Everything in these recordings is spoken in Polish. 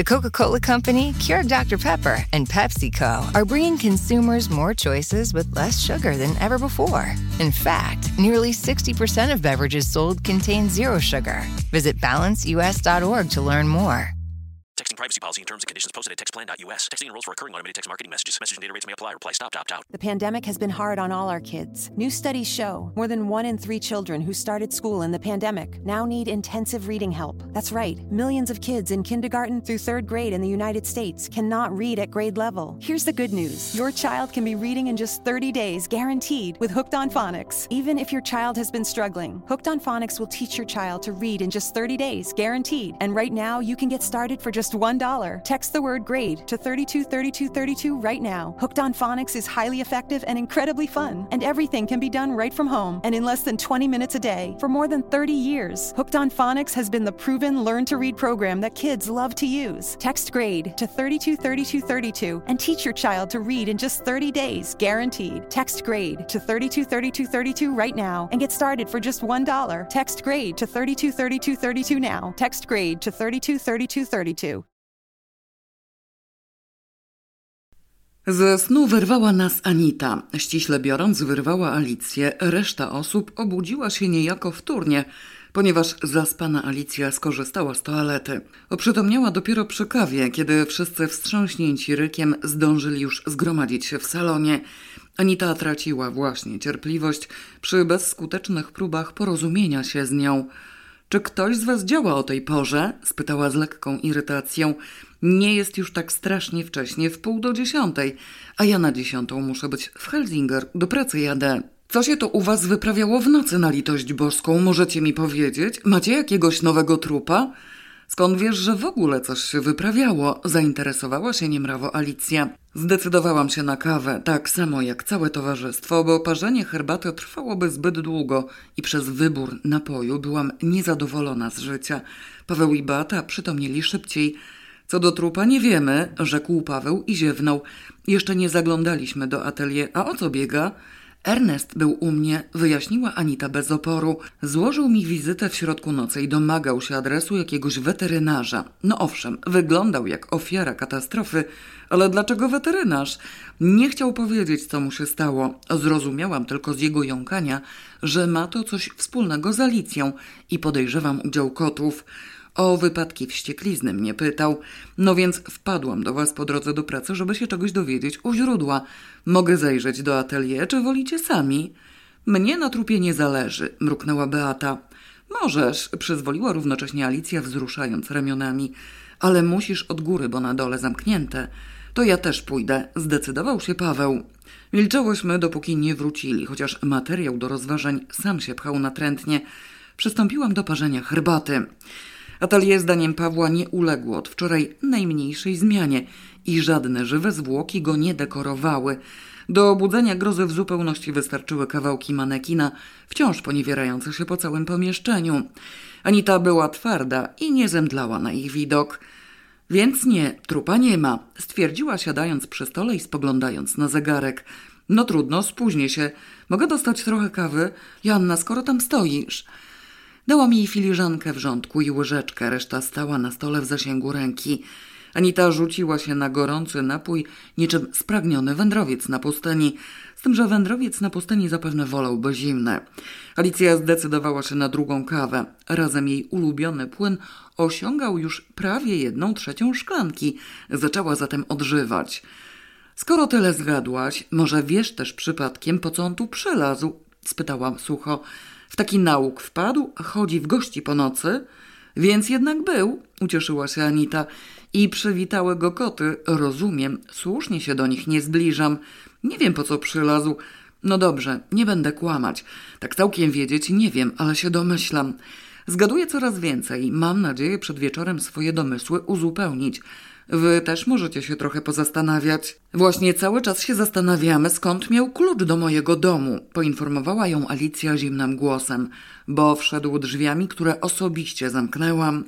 The Coca Cola Company, Keurig Dr. Pepper, and PepsiCo are bringing consumers more choices with less sugar than ever before. In fact, nearly 60% of beverages sold contain zero sugar. Visit balanceus.org to learn more. Privacy policy and terms and conditions posted at textplan.us. Texting enrolls for recurring automated text marketing messages. Message and data rates may apply. Reply stop to opt out. The pandemic has been hard on all our kids. New studies show more than one in three children who started school in the pandemic now need intensive reading help. That's right. Millions of kids in kindergarten through third grade in the United States cannot read at grade level. Here's the good news. Your child can be reading in just 30 days, guaranteed, with Hooked on Phonics. Even if your child has been struggling, Hooked on Phonics will teach your child to read in just 30 days, guaranteed. And right now, you can get started for just $1. Text the word grade to 323232 right now. Hooked on Phonics is highly effective and incredibly fun, and everything can be done right from home and in less than 20 minutes a day for more than 30 years. Hooked on Phonics has been the proven learn to read program that kids love to use. Text grade to 323232 and teach your child to read in just 30 days, guaranteed. Text grade to 323232 right now and get started for just $1. Text grade to 323232 now. Text grade to 323232. Ze snu wyrwała nas Anita. Ściśle biorąc, wyrwała Alicję. Reszta osób obudziła się niejako wtórnie, ponieważ zaspana Alicja skorzystała z toalety. Oprzytomniała dopiero przy kawie, kiedy wszyscy wstrząśnięci rykiem zdążyli już zgromadzić się w salonie. Anita traciła właśnie cierpliwość przy bezskutecznych próbach porozumienia się z nią. Czy ktoś z was działa o tej porze? spytała z lekką irytacją. Nie jest już tak strasznie wcześnie, w pół do dziesiątej, a ja na dziesiątą muszę być w Helsinger, do pracy jadę. Co się to u was wyprawiało w nocy na litość boską, możecie mi powiedzieć? Macie jakiegoś nowego trupa? Skąd wiesz, że w ogóle coś się wyprawiało? Zainteresowała się niemrawo Alicja. Zdecydowałam się na kawę, tak samo jak całe towarzystwo, bo parzenie herbaty trwałoby zbyt długo i przez wybór napoju byłam niezadowolona z życia. Paweł i Beata przytomnieli szybciej. Co do trupa nie wiemy, rzekł Paweł i ziewnął. Jeszcze nie zaglądaliśmy do atelier, a o co biega? Ernest był u mnie, wyjaśniła Anita bez oporu. Złożył mi wizytę w środku nocy i domagał się adresu jakiegoś weterynarza. No owszem, wyglądał jak ofiara katastrofy, ale dlaczego weterynarz? Nie chciał powiedzieć, co mu się stało. Zrozumiałam tylko z jego jąkania, że ma to coś wspólnego z Alicją i podejrzewam udział kotów. O wypadki wścieklizny mnie pytał, no więc wpadłam do was po drodze do pracy, żeby się czegoś dowiedzieć u źródła. Mogę zajrzeć do atelier, czy wolicie sami? Mnie na trupie nie zależy, mruknęła Beata. Możesz, przyzwoliła równocześnie Alicja, wzruszając ramionami, ale musisz od góry, bo na dole zamknięte. To ja też pójdę, zdecydował się Paweł. Milczałyśmy, dopóki nie wrócili, chociaż materiał do rozważań sam się pchał natrętnie. Przystąpiłam do parzenia herbaty. Atelier zdaniem Pawła nie uległo od wczoraj najmniejszej zmianie i żadne żywe zwłoki go nie dekorowały. Do obudzenia grozy w zupełności wystarczyły kawałki manekina, wciąż poniewierające się po całym pomieszczeniu. Anita była twarda i nie zemdlała na ich widok. Więc nie, trupa nie ma, stwierdziła siadając przy stole i spoglądając na zegarek. No trudno, spóźnię się. Mogę dostać trochę kawy? Janna, skoro tam stoisz. Dała mi filiżankę wrzątku i łyżeczkę, reszta stała na stole w zasięgu ręki. Anita rzuciła się na gorący napój, niczym spragniony wędrowiec na pustyni, z tym, że wędrowiec na pustyni zapewne wolałby zimne. Alicja zdecydowała się na drugą kawę. Razem jej ulubiony płyn osiągał już prawie jedną trzecią szklanki. Zaczęła zatem odżywać. Skoro tyle zgadłaś, może wiesz też przypadkiem, po co on tu przylazł? spytałam sucho. W taki nauk wpadł, chodzi w gości po nocy. Więc jednak był, ucieszyła się Anita. I przywitały go koty. Rozumiem, słusznie się do nich nie zbliżam. Nie wiem po co przylazł. No dobrze, nie będę kłamać. Tak całkiem wiedzieć nie wiem, ale się domyślam. Zgaduję coraz więcej. Mam nadzieję przed wieczorem swoje domysły uzupełnić. Wy też możecie się trochę pozastanawiać. Właśnie cały czas się zastanawiamy, skąd miał klucz do mojego domu, poinformowała ją Alicja zimnym głosem, bo wszedł drzwiami, które osobiście zamknęłam.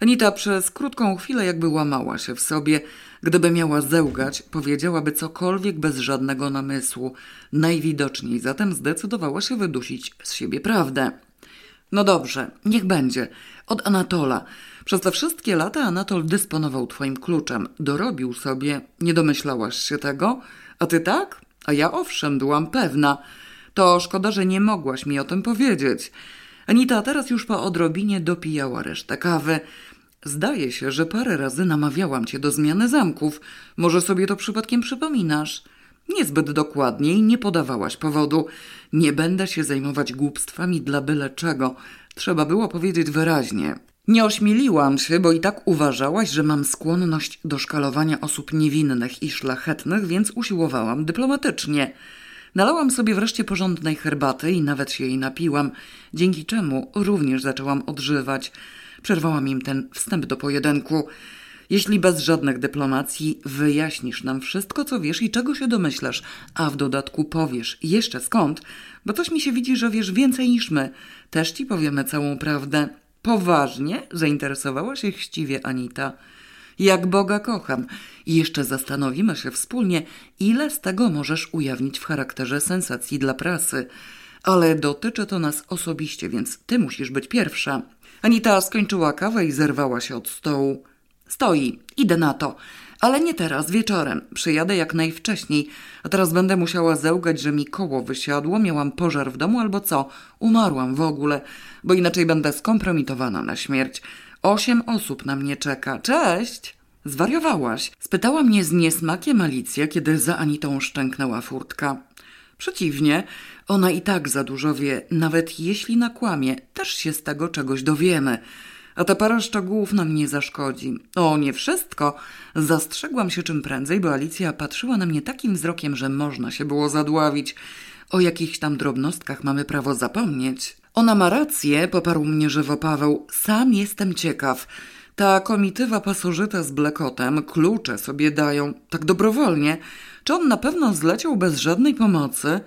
Anita przez krótką chwilę jakby łamała się w sobie. Gdyby miała zełgać, powiedziałaby cokolwiek bez żadnego namysłu. Najwidoczniej zatem zdecydowała się wydusić z siebie prawdę. No dobrze, niech będzie. Od Anatola. Przez te wszystkie lata Anatol dysponował twoim kluczem. Dorobił sobie. Nie domyślałaś się tego? A ty tak? A ja owszem, byłam pewna. To szkoda, że nie mogłaś mi o tym powiedzieć. Anita teraz już po odrobinie dopijała resztę kawy. Zdaje się, że parę razy namawiałam cię do zmiany zamków. Może sobie to przypadkiem przypominasz? Niezbyt dokładnie i nie podawałaś powodu. Nie będę się zajmować głupstwami dla byle czego. Trzeba było powiedzieć wyraźnie. Nie ośmieliłam się, bo i tak uważałaś, że mam skłonność do szkalowania osób niewinnych i szlachetnych, więc usiłowałam dyplomatycznie. Nalałam sobie wreszcie porządnej herbaty i nawet się jej napiłam, dzięki czemu również zaczęłam odżywać. Przerwałam im ten wstęp do pojedynku. Jeśli bez żadnych dyplomacji wyjaśnisz nam wszystko, co wiesz i czego się domyślasz, a w dodatku powiesz jeszcze skąd, bo coś mi się widzi, że wiesz więcej niż my, też ci powiemy całą prawdę. Poważnie zainteresowała się chciwie Anita. Jak Boga kocham. I jeszcze zastanowimy się wspólnie, ile z tego możesz ujawnić w charakterze sensacji dla prasy. Ale dotyczy to nas osobiście, więc ty musisz być pierwsza. Anita skończyła kawę i zerwała się od stołu. Stoi, idę na to. Ale nie teraz, wieczorem. Przyjadę jak najwcześniej. A teraz będę musiała zełgać, że mi koło wysiadło, miałam pożar w domu albo co. Umarłam w ogóle, bo inaczej będę skompromitowana na śmierć. Osiem osób na mnie czeka. Cześć! Zwariowałaś? Spytała mnie z niesmakiem Alicja, kiedy za Anitą szczęknęła furtka. Przeciwnie, ona i tak za dużo wie, nawet jeśli nakłamie, też się z tego czegoś dowiemy. A te parę szczegółów nam nie zaszkodzi. O, nie wszystko. Zastrzegłam się czym prędzej, bo Alicja patrzyła na mnie takim wzrokiem, że można się było zadławić. O jakichś tam drobnostkach mamy prawo zapomnieć. Ona ma rację, poparł mnie żywo Paweł. Sam jestem ciekaw. Ta komitywa pasożyta z blekotem klucze sobie dają, tak dobrowolnie. Czy on na pewno zleciał bez żadnej pomocy?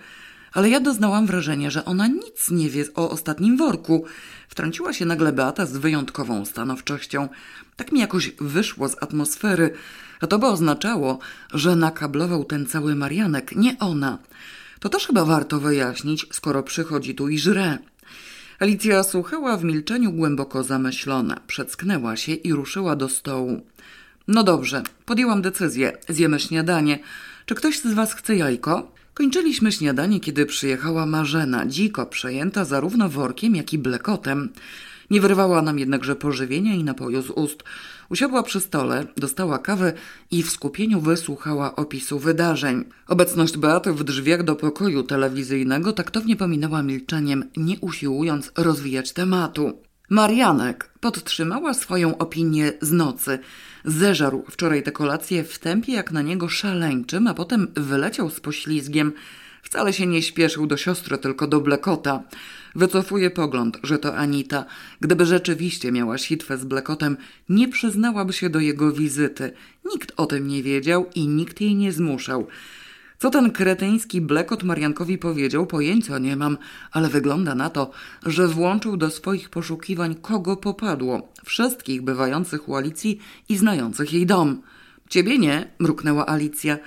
Ale ja doznałam wrażenia, że ona nic nie wie o ostatnim worku. Wtrąciła się nagle Beata z wyjątkową stanowczością. Tak mi jakoś wyszło z atmosfery, a to by oznaczało, że nakablował ten cały Marianek, nie ona. To też chyba warto wyjaśnić, skoro przychodzi tu i żre. Alicja słuchała w milczeniu głęboko zamyślona. Przecknęła się i ruszyła do stołu. No dobrze, podjęłam decyzję. Zjemy śniadanie. Czy ktoś z was chce jajko? Kończyliśmy śniadanie, kiedy przyjechała Marzena, dziko przejęta zarówno workiem, jak i blekotem. Nie wyrwała nam jednakże pożywienia i napoju z ust. Usiadła przy stole, dostała kawę i w skupieniu wysłuchała opisu wydarzeń. Obecność Beaty w drzwiach do pokoju telewizyjnego taktownie pominęła milczeniem, nie usiłując rozwijać tematu. Marianek podtrzymała swoją opinię z nocy. Zeżarł wczoraj tę kolację w tempie jak na niego szaleńczym, a potem wyleciał z poślizgiem. Wcale się nie śpieszył do siostry, tylko do Blekota. Wycofuje pogląd, że to Anita. Gdyby rzeczywiście miała sitwę z Blekotem, nie przyznałaby się do jego wizyty. Nikt o tym nie wiedział i nikt jej nie zmuszał. Co ten kretyński blekot Mariankowi powiedział, pojęcia nie mam, ale wygląda na to, że włączył do swoich poszukiwań kogo popadło, wszystkich bywających u Alicji i znających jej dom. Ciebie nie, mruknęła Alicja.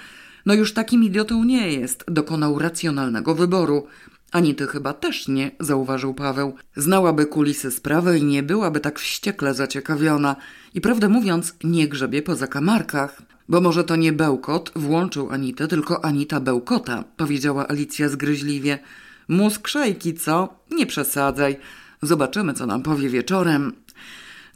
No już takim idiotą nie jest, dokonał racjonalnego wyboru. Ani ty chyba też nie, zauważył Paweł. Znałaby kulisy sprawy i nie byłaby tak wściekle zaciekawiona. I prawdę mówiąc, nie grzebie po zakamarkach. Bo może to nie bełkot włączył Anitę, tylko Anita bełkota, powiedziała Alicja zgryźliwie. Mózg szejki, co? Nie przesadzaj. Zobaczymy, co nam powie wieczorem.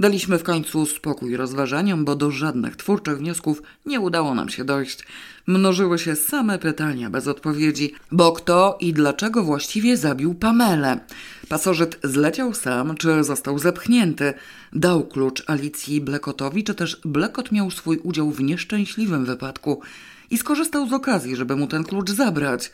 Daliśmy w końcu spokój rozważaniom, bo do żadnych twórczych wniosków nie udało nam się dojść. Mnożyły się same pytania bez odpowiedzi, bo kto i dlaczego właściwie zabił Pamelę? Pasożyt zleciał sam, czy został zepchnięty? Dał klucz Alicji Blekotowi, czy też Blekot miał swój udział w nieszczęśliwym wypadku i skorzystał z okazji, żeby mu ten klucz zabrać?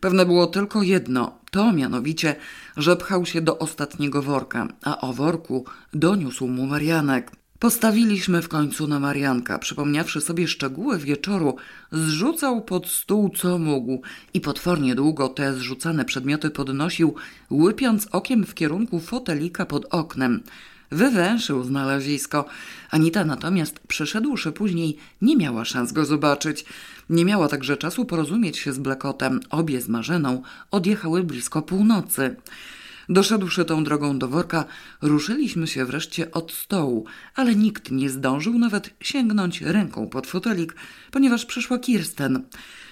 Pewne było tylko jedno, to mianowicie, że pchał się do ostatniego worka, a o worku doniósł mu Marianek. Postawiliśmy w końcu na Marianka. Przypomniawszy sobie szczegóły wieczoru, zrzucał pod stół co mógł i potwornie długo te zrzucane przedmioty podnosił, łypiąc okiem w kierunku fotelika pod oknem. Wywęszył znalezisko. Anita natomiast, przyszedłszy później, nie miała szans go zobaczyć. Nie miała także czasu porozumieć się z Blekotem. Obie z Marzeną odjechały blisko północy. Doszedłszy tą drogą do worka, ruszyliśmy się wreszcie od stołu, ale nikt nie zdążył nawet sięgnąć ręką pod fotelik, ponieważ przyszła Kirsten.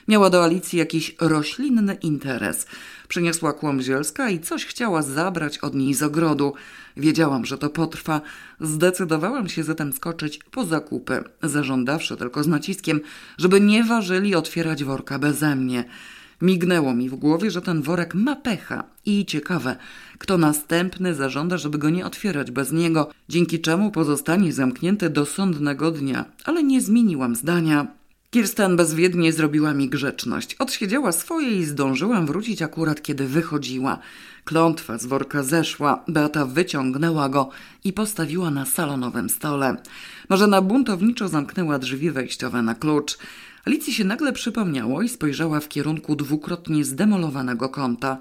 Miała do Alicji jakiś roślinny interes. Przyniosła kłom zielska i coś chciała zabrać od niej z ogrodu. Wiedziałam, że to potrwa. Zdecydowałam się zatem skoczyć po zakupy, zażądawszy tylko z naciskiem, żeby nie ważyli otwierać worka beze mnie. Mignęło mi w głowie, że ten worek ma pecha i ciekawe, kto następny zażąda, żeby go nie otwierać bez niego, dzięki czemu pozostanie zamknięty do sądnego dnia, ale nie zmieniłam zdania. Kirsten bezwiednie zrobiła mi grzeczność. Odsiedziała swoje i zdążyłam wrócić akurat kiedy wychodziła. Klątwa z worka zeszła, Beata wyciągnęła go i postawiła na salonowym stole. Marzena buntowniczo zamknęła drzwi wejściowe na klucz. Alicji się nagle przypomniało i spojrzała w kierunku dwukrotnie zdemolowanego kąta.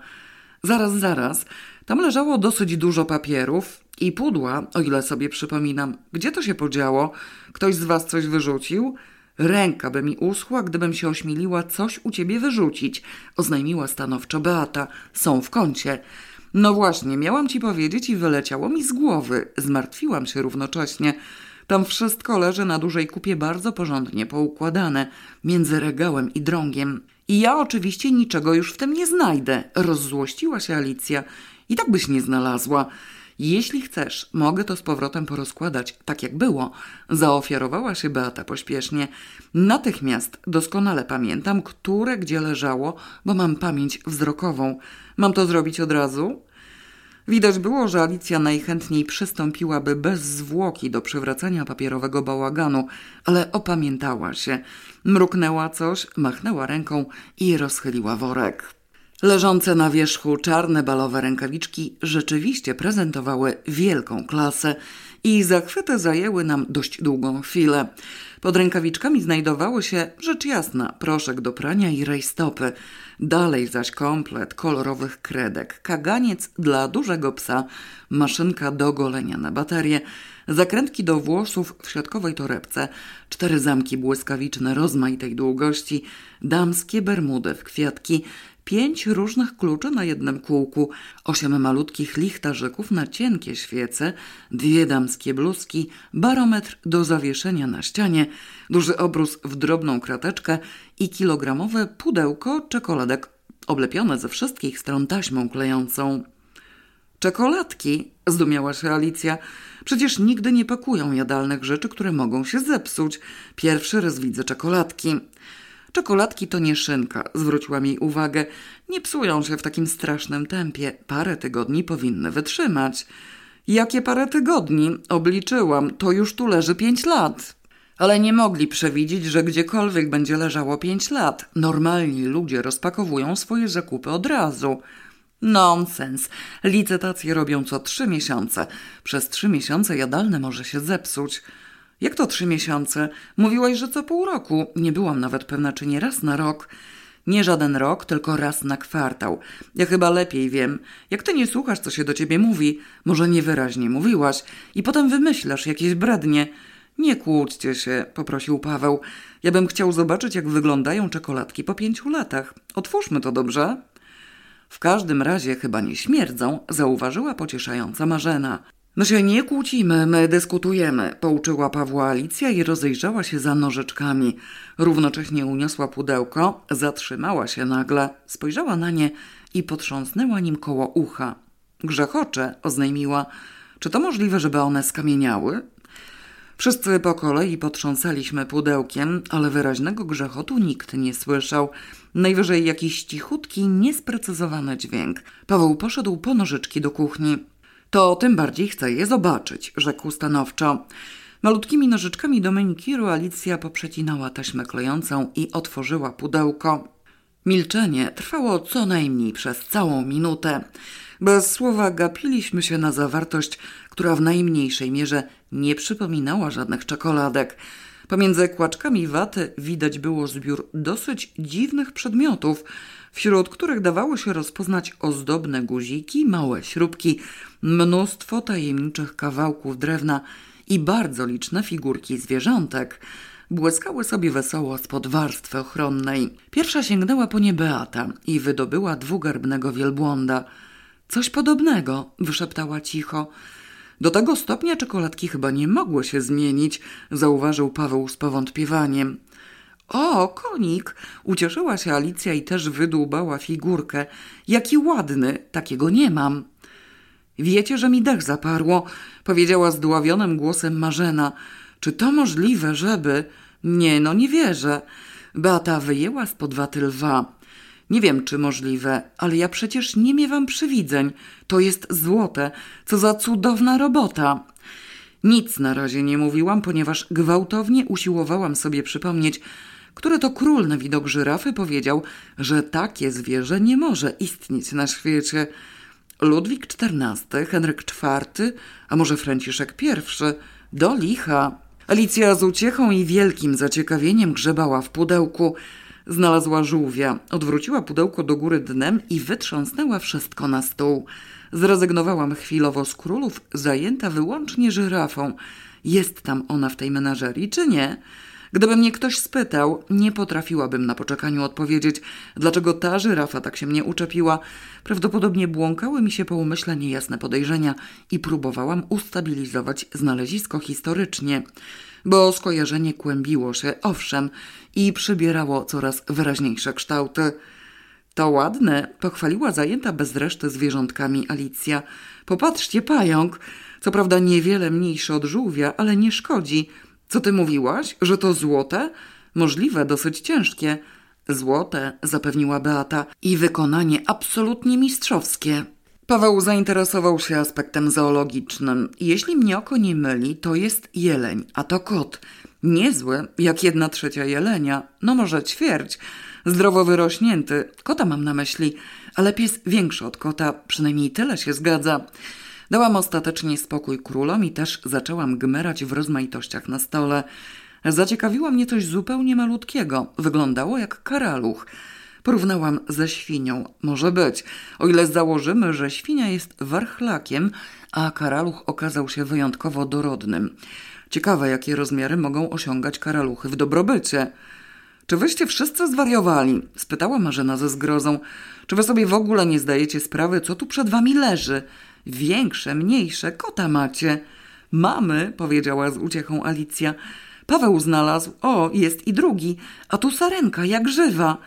Zaraz, zaraz. Tam leżało dosyć dużo papierów i pudła, o ile sobie przypominam. Gdzie to się podziało? Ktoś z was coś wyrzucił? Ręka by mi uschła, gdybym się ośmieliła coś u ciebie wyrzucić, oznajmiła stanowczo Beata. Są w kącie. No właśnie, miałam ci powiedzieć i wyleciało mi z głowy. Zmartwiłam się równocześnie. Tam wszystko leży na dużej kupie bardzo porządnie poukładane, między regałem i drągiem. I ja oczywiście niczego już w tym nie znajdę. Rozzłościła się Alicja. I tak byś nie znalazła. Jeśli chcesz, mogę to z powrotem porozkładać, tak jak było. Zaofiarowała się Beata pośpiesznie. Natychmiast doskonale pamiętam, które gdzie leżało, bo mam pamięć wzrokową. Mam to zrobić od razu? Widać było, że Alicja najchętniej przystąpiłaby bez zwłoki do przywracania papierowego bałaganu, ale opamiętała się. Mruknęła coś, machnęła ręką i rozchyliła worek. Leżące na wierzchu czarne balowe rękawiczki rzeczywiście prezentowały wielką klasę i zachwyty zajęły nam dość długą chwilę. Pod rękawiczkami znajdowały się, rzecz jasna, proszek do prania i rejstopy. Dalej zaś komplet kolorowych kredek, kaganiec dla dużego psa, maszynka do golenia na baterię, zakrętki do włosów w środkowej torebce, cztery zamki błyskawiczne rozmaitej długości, damskie bermudy w kwiatki, pięć różnych kluczy na jednym kółku, osiem malutkich lichtarzyków na cienkie świece, dwie damskie bluzki, barometr do zawieszenia na ścianie, duży obrus w drobną krateczkę i kilogramowe pudełko czekoladek oblepione ze wszystkich stron taśmą klejącą. Czekoladki, zdumiała się Alicja. Przecież nigdy nie pakują jadalnych rzeczy, które mogą się zepsuć. Pierwszy raz widzę czekoladki. Czekoladki to nie szynka, zwróciła mi uwagę. Nie psują się w takim strasznym tempie. Parę tygodni powinny wytrzymać. Jakie parę tygodni? Obliczyłam. To już tu leży pięć lat. Ale nie mogli przewidzieć, że gdziekolwiek będzie leżało pięć lat. Normalni ludzie rozpakowują swoje zakupy od razu. Nonsens. Licytacje robią co trzy miesiące. Przez trzy miesiące jadalne może się zepsuć. Jak to trzy miesiące? Mówiłaś, że co pół roku. Nie byłam nawet pewna, czy nie raz na rok. Nie żaden rok, tylko raz na kwartał. Ja chyba lepiej wiem. Jak ty nie słuchasz, co się do ciebie mówi, może niewyraźnie mówiłaś i potem wymyślasz jakieś brednie. Nie kłóćcie się, poprosił Paweł. Ja bym chciał zobaczyć, jak wyglądają czekoladki po pięciu latach. Otwórzmy to dobrze? W każdym razie chyba nie śmierdzą, zauważyła pocieszająca Marzena. My się nie kłócimy, my dyskutujemy, pouczyła Pawła Alicja i rozejrzała się za nożyczkami. Równocześnie uniosła pudełko, zatrzymała się nagle, spojrzała na nie i potrząsnęła nim koło ucha. Grzechocze, oznajmiła. Czy to możliwe, żeby one skamieniały? Wszyscy po kolei potrząsaliśmy pudełkiem, ale wyraźnego grzechotu nikt nie słyszał. Najwyżej jakiś cichutki, niesprecyzowany dźwięk. Paweł poszedł po nożyczki do kuchni. To tym bardziej chcę je zobaczyć, rzekł stanowczo. Malutkimi nożyczkami do menikiru Alicja poprzecinała taśmę klejącą i otworzyła pudełko. Milczenie trwało co najmniej przez całą minutę. Bez słowa gapiliśmy się na zawartość, która w najmniejszej mierze nie przypominała żadnych czekoladek. Pomiędzy kłaczkami waty widać było zbiór dosyć dziwnych przedmiotów, wśród których dawało się rozpoznać ozdobne guziki, małe śrubki, mnóstwo tajemniczych kawałków drewna i bardzo liczne figurki zwierzątek. Błyskały sobie wesoło spod warstwy ochronnej. Pierwsza sięgnęła po nie Beata i wydobyła dwugarbnego wielbłąda. Coś podobnego, wyszeptała cicho. Do tego stopnia czekoladki chyba nie mogły się zmienić, zauważył Paweł z powątpiewaniem. O, konik! Ucieszyła się Alicja i też wydłubała figurkę. Jaki ładny, takiego nie mam. Wiecie, że mi dech zaparło, powiedziała zdławionym głosem Marzena. Czy to możliwe, żeby... Nie, no nie wierzę. Beata wyjęła spod waty lwa. Nie wiem, czy możliwe, ale ja przecież nie miewam przywidzeń. To jest złote. Co za cudowna robota. Nic na razie nie mówiłam, ponieważ gwałtownie usiłowałam sobie przypomnieć, który to król na widok żyrafy powiedział, że takie zwierzę nie może istnieć na świecie. Ludwik XIV, Henryk IV, a może Franciszek I, do licha. Alicja z uciechą i wielkim zaciekawieniem grzebała w pudełku. Znalazła żółwia, odwróciła pudełko do góry dnem i wytrząsnęła wszystko na stół. Zrezygnowałam chwilowo z królów, zajęta wyłącznie żyrafą. Jest tam ona w tej menażerii, czy nie? Gdyby mnie ktoś spytał, nie potrafiłabym na poczekaniu odpowiedzieć, dlaczego ta żyrafa tak się mnie uczepiła. Prawdopodobnie błąkały mi się po umyśle niejasne podejrzenia i próbowałam ustabilizować znalezisko historycznie, bo skojarzenie kłębiło się, owszem, i przybierało coraz wyraźniejsze kształty. To ładne, pochwaliła zajęta bez reszty zwierzątkami Alicja. Popatrzcie, pająk. Co prawda niewiele mniejszy od żółwia, ale nie szkodzi. Co ty mówiłaś? Że to złote? Możliwe, dosyć ciężkie. Złote, zapewniła Beata, i wykonanie absolutnie mistrzowskie. Paweł zainteresował się aspektem zoologicznym. Jeśli mnie oko nie myli, to jest jeleń, a to kot. Niezły, jak jedna trzecia jelenia, no może ćwierć. Zdrowo wyrośnięty, kota mam na myśli, ale pies większy od kota, przynajmniej tyle się zgadza. Dałam ostatecznie spokój królom i też zaczęłam gmerać w rozmaitościach na stole. Zaciekawiło mnie coś zupełnie malutkiego. Wyglądało jak karaluch. Porównałam ze świnią. Może być, o ile założymy, że świnia jest warchlakiem, a karaluch okazał się wyjątkowo dorodnym. Ciekawe, jakie rozmiary mogą osiągać karaluchy w dobrobycie. Czy wyście wszyscy zwariowali? spytała Marzena ze zgrozą. Czy wy sobie w ogóle nie zdajecie sprawy, co tu przed wami leży? Większe, mniejsze, kota macie. Mamy, powiedziała z uciechą Alicja. Paweł znalazł, o, jest i drugi, a tu sarenka, jak żywa.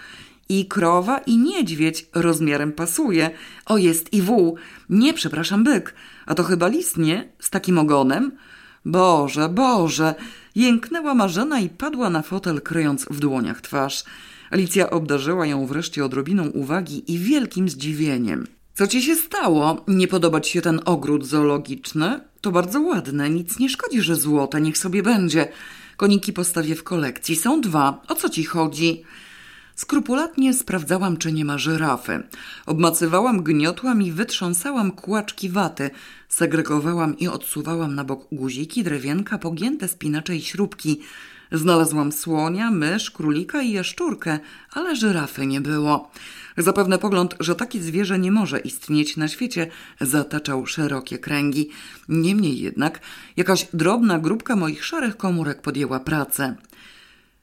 I krowa, i niedźwiedź rozmiarem pasuje. O, jest i wół. Nie, przepraszam, byk. A to chyba lis, nie? Z takim ogonem? Boże, Boże! Jęknęła Marzena i padła na fotel, kryjąc w dłoniach twarz. Alicja obdarzyła ją wreszcie odrobiną uwagi i wielkim zdziwieniem. Co ci się stało? Nie podoba ci się ten ogród zoologiczny? To bardzo ładne, nic nie szkodzi, że złote, niech sobie będzie. Koniki postawię w kolekcji. Są dwa. O co ci chodzi? Skrupulatnie sprawdzałam, czy nie ma żyrafy. Obmacywałam gniotłam i wytrząsałam kłaczki waty. Segregowałam i odsuwałam na bok guziki, drewienka, pogięte spinacze i śrubki. Znalazłam słonia, mysz, królika i jaszczurkę, ale żyrafy nie było. Zapewne pogląd, że takie zwierzę nie może istnieć na świecie, zataczał szerokie kręgi. Niemniej jednak jakaś drobna grupka moich szarych komórek podjęła pracę.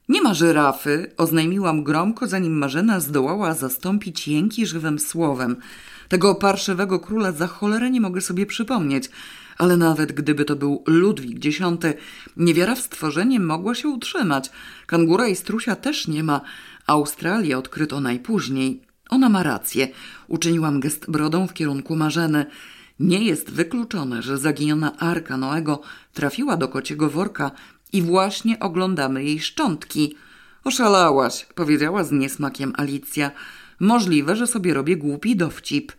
Nie ma żyrafy, oznajmiłam gromko, zanim Marzena zdołała zastąpić jęki żywym słowem. Tego parszywego króla za cholerę nie mogę sobie przypomnieć, ale nawet gdyby to był Ludwik X, niewiara w stworzenie mogła się utrzymać. Kangura i strusia też nie ma. Australię odkryto najpóźniej. Ona ma rację. Uczyniłam gest brodą w kierunku Marzeny. Nie jest wykluczone, że zaginiona Arka Noego trafiła do kociego worka i właśnie oglądamy jej szczątki. Oszalałaś, powiedziała z niesmakiem Alicja. Możliwe, że sobie robię głupi dowcip.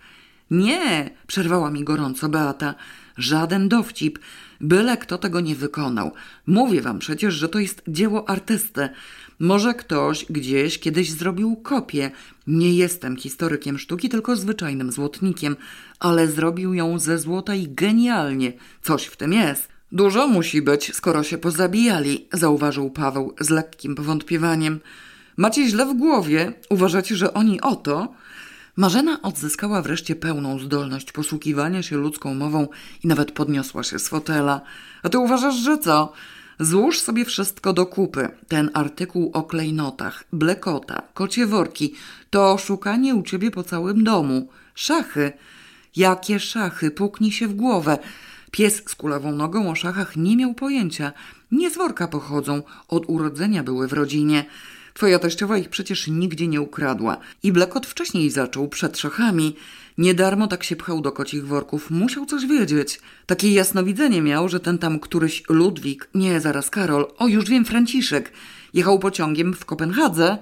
Nie, przerwała mi gorąco Beata. Żaden dowcip. Byle kto tego nie wykonał. Mówię wam przecież, że to jest dzieło artysty. Może ktoś gdzieś kiedyś zrobił kopię. Nie jestem historykiem sztuki, tylko zwyczajnym złotnikiem, ale zrobił ją ze złota i genialnie. Coś w tym jest. Dużo musi być, skoro się pozabijali, zauważył Paweł z lekkim powątpiewaniem. Macie źle w głowie? Uważacie, że oni o to? Marzena odzyskała wreszcie pełną zdolność posługiwania się ludzką mową i nawet podniosła się z fotela. A ty uważasz, że co? Złóż sobie wszystko do kupy. Ten artykuł o klejnotach, blekota, kocie worki to szukanie u ciebie po całym domu. Szachy. Jakie szachy? Puknij się w głowę. Pies z kulawą nogą o szachach nie miał pojęcia. Nie z worka pochodzą, od urodzenia były w rodzinie. Twoja teściowa ich przecież nigdzie nie ukradła. I Blekot wcześniej zaczął, przed szachami. Nie darmo tak się pchał do kocich worków, musiał coś wiedzieć. Takie jasnowidzenie miał, że ten tam któryś Ludwik, nie zaraz Karol, o już wiem Franciszek, jechał pociągiem w Kopenhadze.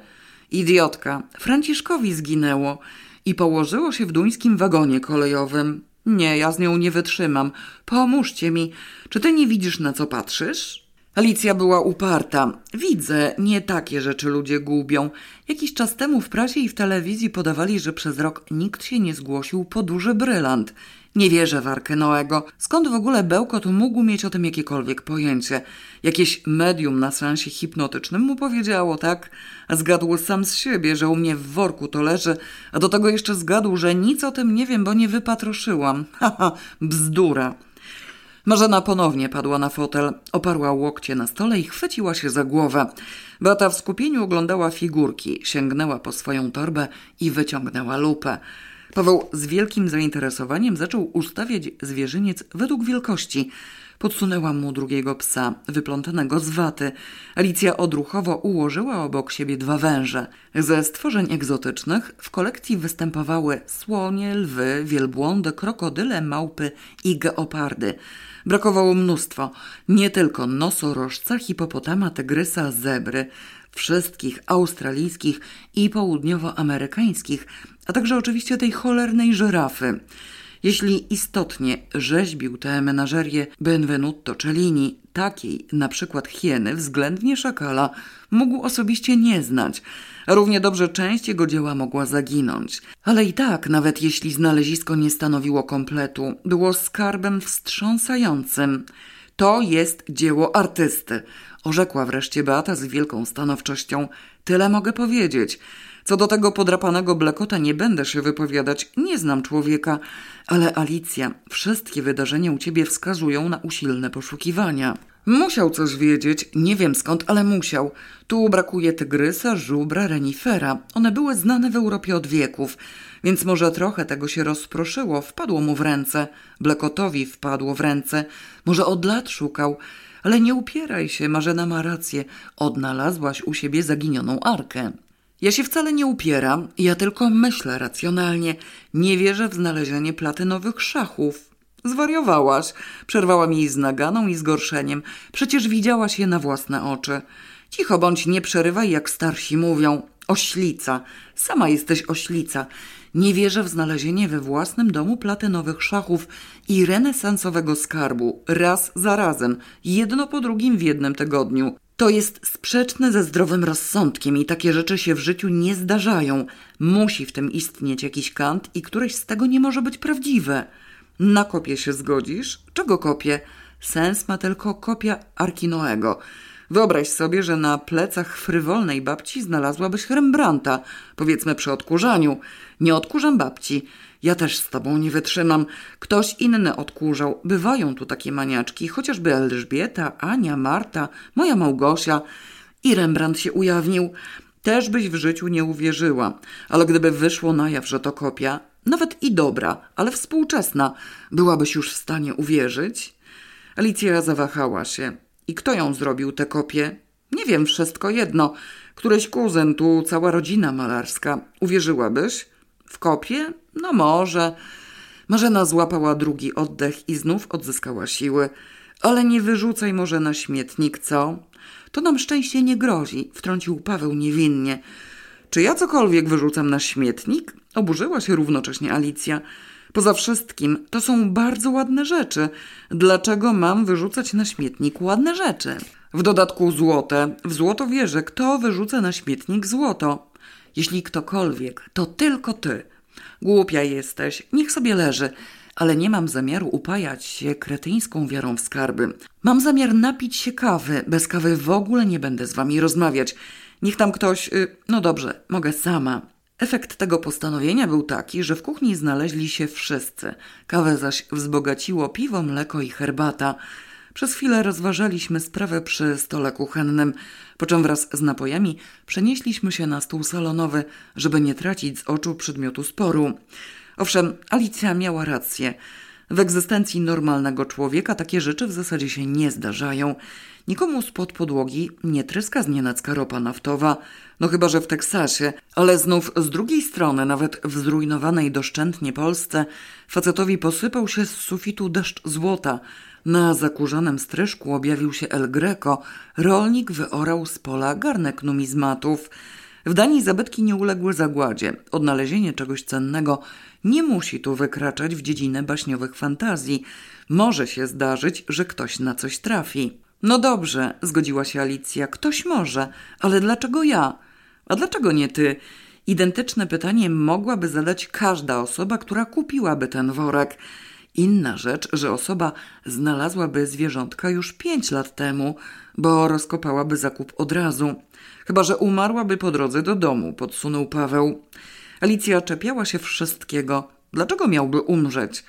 Idiotka, Franciszkowi zginęło i położyło się w duńskim wagonie kolejowym. Nie, ja z nią nie wytrzymam. Pomóżcie mi. Czy ty nie widzisz, na co patrzysz? Alicja była uparta. Widzę, nie takie rzeczy ludzie gubią. Jakiś czas temu w prasie i w telewizji podawali, że przez rok nikt się nie zgłosił po duży brylant. Nie wierzę w Arkę Noego. Skąd w ogóle Bełkot mógł mieć o tym jakiekolwiek pojęcie? Jakieś medium na sensie hipnotycznym mu powiedziało, tak? A zgadł sam z siebie, że u mnie w worku to leży, a do tego jeszcze zgadł, że nic o tym nie wiem, bo nie wypatroszyłam. Haha, bzdura. Marzena ponownie padła na fotel, oparła łokcie na stole i chwyciła się za głowę. Beata w skupieniu oglądała figurki, sięgnęła po swoją torbę i wyciągnęła lupę. Paweł z wielkim zainteresowaniem zaczął ustawiać zwierzyniec według wielkości. Podsunęła mu drugiego psa, wyplątanego z waty. Alicja odruchowo ułożyła obok siebie dwa węże. Ze stworzeń egzotycznych w kolekcji występowały słonie, lwy, wielbłądy, krokodyle, małpy i geopardy. Brakowało mnóstwo. Nie tylko nosorożca, hipopotama, tygrysa, zebry. Wszystkich australijskich i południowoamerykańskich, a także oczywiście tej cholernej żyrafy. Jeśli istotnie rzeźbił tę menażerię Benvenuto Cellini, takiej na przykład hieny względnie szakala mógł osobiście nie znać, równie dobrze część jego dzieła mogła zaginąć. Ale i tak, nawet jeśli znalezisko nie stanowiło kompletu, było skarbem wstrząsającym. To jest dzieło artysty, orzekła wreszcie Beata z wielką stanowczością. Tyle mogę powiedzieć. Co do tego podrapanego blekota nie będę się wypowiadać, nie znam człowieka, ale Alicja, wszystkie wydarzenia u ciebie wskazują na usilne poszukiwania. Musiał coś wiedzieć, nie wiem skąd, ale musiał. Tu brakuje tygrysa, żubra, renifera. One były znane w Europie od wieków, więc może trochę tego się rozproszyło, wpadło mu w ręce. Blekotowi wpadło w ręce. Może od lat szukał. Ale nie upieraj się, Marzena ma rację. Odnalazłaś u siebie zaginioną arkę. Ja się wcale nie upieram, ja tylko myślę racjonalnie. Nie wierzę w znalezienie platynowych szachów. Zwariowałaś, przerwała mi z naganą i zgorszeniem. Przecież widziałaś je na własne oczy. Cicho bądź, nie przerywaj, jak starsi mówią. Oślica. Sama jesteś oślica. Nie wierzę w znalezienie we własnym domu platynowych szachów i renesansowego skarbu. Raz za razem. Jedno po drugim w jednym tygodniu. To jest sprzeczne ze zdrowym rozsądkiem i takie rzeczy się w życiu nie zdarzają. Musi w tym istnieć jakiś kant i któreś z tego nie może być prawdziwe. Na kopię się zgodzisz? Czego kopię? Sens ma tylko kopia Arkinoego. Wyobraź sobie, że na plecach frywolnej babci znalazłabyś Rembrandta, powiedzmy przy odkurzaniu. Nie odkurzam babci. Ja też z tobą nie wytrzymam. Ktoś inny odkurzał. Bywają tu takie maniaczki, chociażby Elżbieta, Ania, Marta, moja Małgosia. I Rembrandt się ujawnił. Też byś w życiu nie uwierzyła. Ale gdyby wyszło na jaw, że to kopia, nawet i dobra, ale współczesna, byłabyś już w stanie uwierzyć? Alicja zawahała się. I kto ją zrobił, tę kopię? Nie wiem, wszystko jedno. Któryś kuzyn, tu cała rodzina malarska. Uwierzyłabyś? W kopię? No może. Marzena złapała drugi oddech i znów odzyskała siły. Ale nie wyrzucaj może na śmietnik, co? To nam szczęście nie grozi, wtrącił Paweł niewinnie. Czy ja cokolwiek wyrzucam na śmietnik? Oburzyła się równocześnie Alicja. Poza wszystkim, to są bardzo ładne rzeczy. Dlaczego mam wyrzucać na śmietnik ładne rzeczy? W dodatku złote. W złoto wierzę, kto wyrzuca na śmietnik złoto. Jeśli ktokolwiek, to tylko ty. Głupia jesteś, niech sobie leży, ale nie mam zamiaru upajać się kretyńską wiarą w skarby. Mam zamiar napić się kawy. Bez kawy w ogóle nie będę z wami rozmawiać. Niech tam ktoś. Y, no dobrze, mogę sama. Efekt tego postanowienia był taki, że w kuchni znaleźli się wszyscy. Kawę zaś wzbogaciło piwo, mleko i herbata. Przez chwilę rozważaliśmy sprawę przy stole kuchennym, po czym wraz z napojami przenieśliśmy się na stół salonowy, żeby nie tracić z oczu przedmiotu sporu. Owszem, Alicja miała rację. W egzystencji normalnego człowieka takie rzeczy w zasadzie się nie zdarzają. Nikomu spod podłogi nie tryska z nienacka ropa naftowa, no chyba że w Teksasie, ale znów z drugiej strony, nawet w zrujnowanej doszczętnie Polsce, facetowi posypał się z sufitu deszcz złota. Na zakurzonym stryżku objawił się El Greco, rolnik wyorał z pola garnek numizmatów. W Danii zabytki nie uległy zagładzie. Odnalezienie czegoś cennego nie musi tu wykraczać w dziedzinę baśniowych fantazji. Może się zdarzyć, że ktoś na coś trafi. No dobrze, zgodziła się Alicja, ktoś może, ale dlaczego ja? A dlaczego nie ty? Identyczne pytanie mogłaby zadać każda osoba, która kupiłaby ten worek. Inna rzecz, że osoba znalazłaby zwierzątka już pięć lat temu, bo rozkopałaby zakup od razu. Chyba, że umarłaby po drodze do domu, podsunął Paweł. Alicja czepiała się wszystkiego. Dlaczego miałby umrzeć?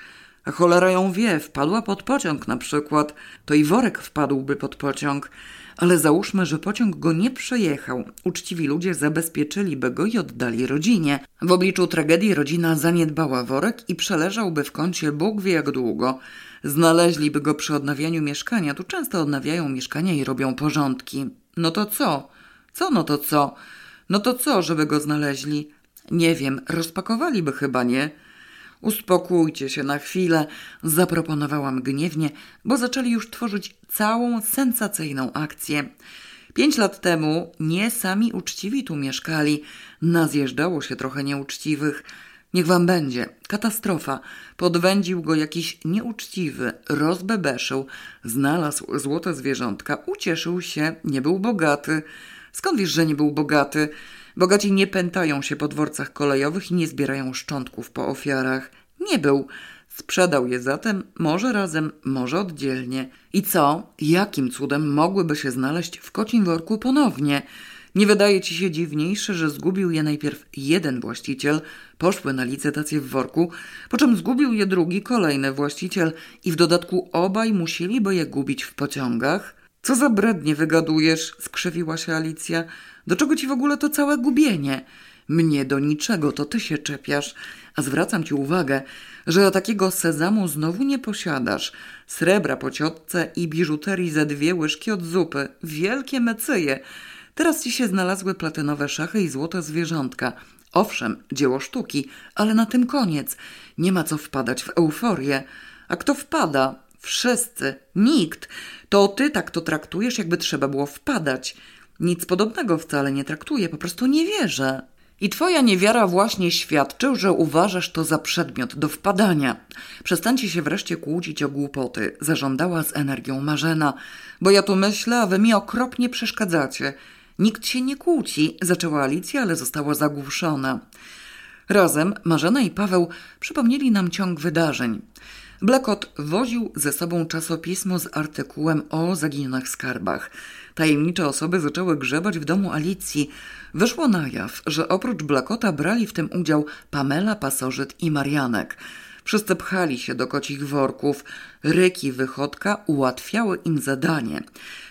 A cholera ją wie, wpadła pod pociąg na przykład, to i worek wpadłby pod pociąg. Ale załóżmy, że pociąg go nie przejechał. Uczciwi ludzie zabezpieczyliby go i oddali rodzinie. W obliczu tragedii rodzina zaniedbała worek i przeleżałby w kącie Bóg wie jak długo. Znaleźliby go przy odnawianiu mieszkania. Tu często odnawiają mieszkania i robią porządki. No to co? Co no to co? No to co, żeby go znaleźli? Nie wiem, rozpakowaliby chyba, nie? Uspokójcie się na chwilę, zaproponowałam gniewnie, bo zaczęli już tworzyć całą sensacyjną akcję. Pięć lat temu nie sami uczciwi tu mieszkali, nazjeżdżało się trochę nieuczciwych. Niech wam będzie. Katastrofa. Podwędził go jakiś nieuczciwy, rozbebeszył, znalazł złote zwierzątka, ucieszył się, nie był bogaty. Skąd wiesz, że nie był bogaty? Bogaci nie pętają się po dworcach kolejowych i nie zbierają szczątków po ofiarach. Nie był. Sprzedał je zatem, może razem, może oddzielnie. I co? Jakim cudem mogłyby się znaleźć w kocim worku ponownie? Nie wydaje ci się dziwniejsze, że zgubił je najpierw jeden właściciel, poszły na licytację w worku, po czym zgubił je drugi, kolejny właściciel i w dodatku obaj musieliby je gubić w pociągach? Co za brednie wygadujesz? skrzywiła się Alicja. Do czego ci w ogóle to całe gubienie? Mnie do niczego, to ty się czepiasz. A zwracam ci uwagę, że takiego sezamu znowu nie posiadasz. Srebra po ciotce i biżuterii ze dwie łyżki od zupy. Wielkie mecyje. Teraz ci się znalazły platynowe szachy i złote zwierzątka. Owszem, dzieło sztuki, ale na tym koniec. Nie ma co wpadać w euforię. A kto wpada? Wszyscy. Nikt. To ty tak to traktujesz, jakby trzeba było wpadać. Nic podobnego wcale nie traktuję, po prostu nie wierzę. I twoja niewiara właśnie świadczy, że uważasz to za przedmiot do wpadania. Przestańcie się wreszcie kłócić o głupoty, zażądała z energią Marzena. Bo ja tu myślę, a wy mi okropnie przeszkadzacie. Nikt się nie kłóci, zaczęła Alicja, ale została zagłuszona. Razem Marzena i Paweł przypomnieli nam ciąg wydarzeń. Blekot woził ze sobą czasopismo z artykułem o zaginionych skarbach. Tajemnicze osoby zaczęły grzebać w domu Alicji. Wyszło na jaw, że oprócz Blakota brali w tym udział Pamela, Pasożyt i Marianek. Wszyscy pchali się do kocich worków. Ryki wychodka ułatwiały im zadanie.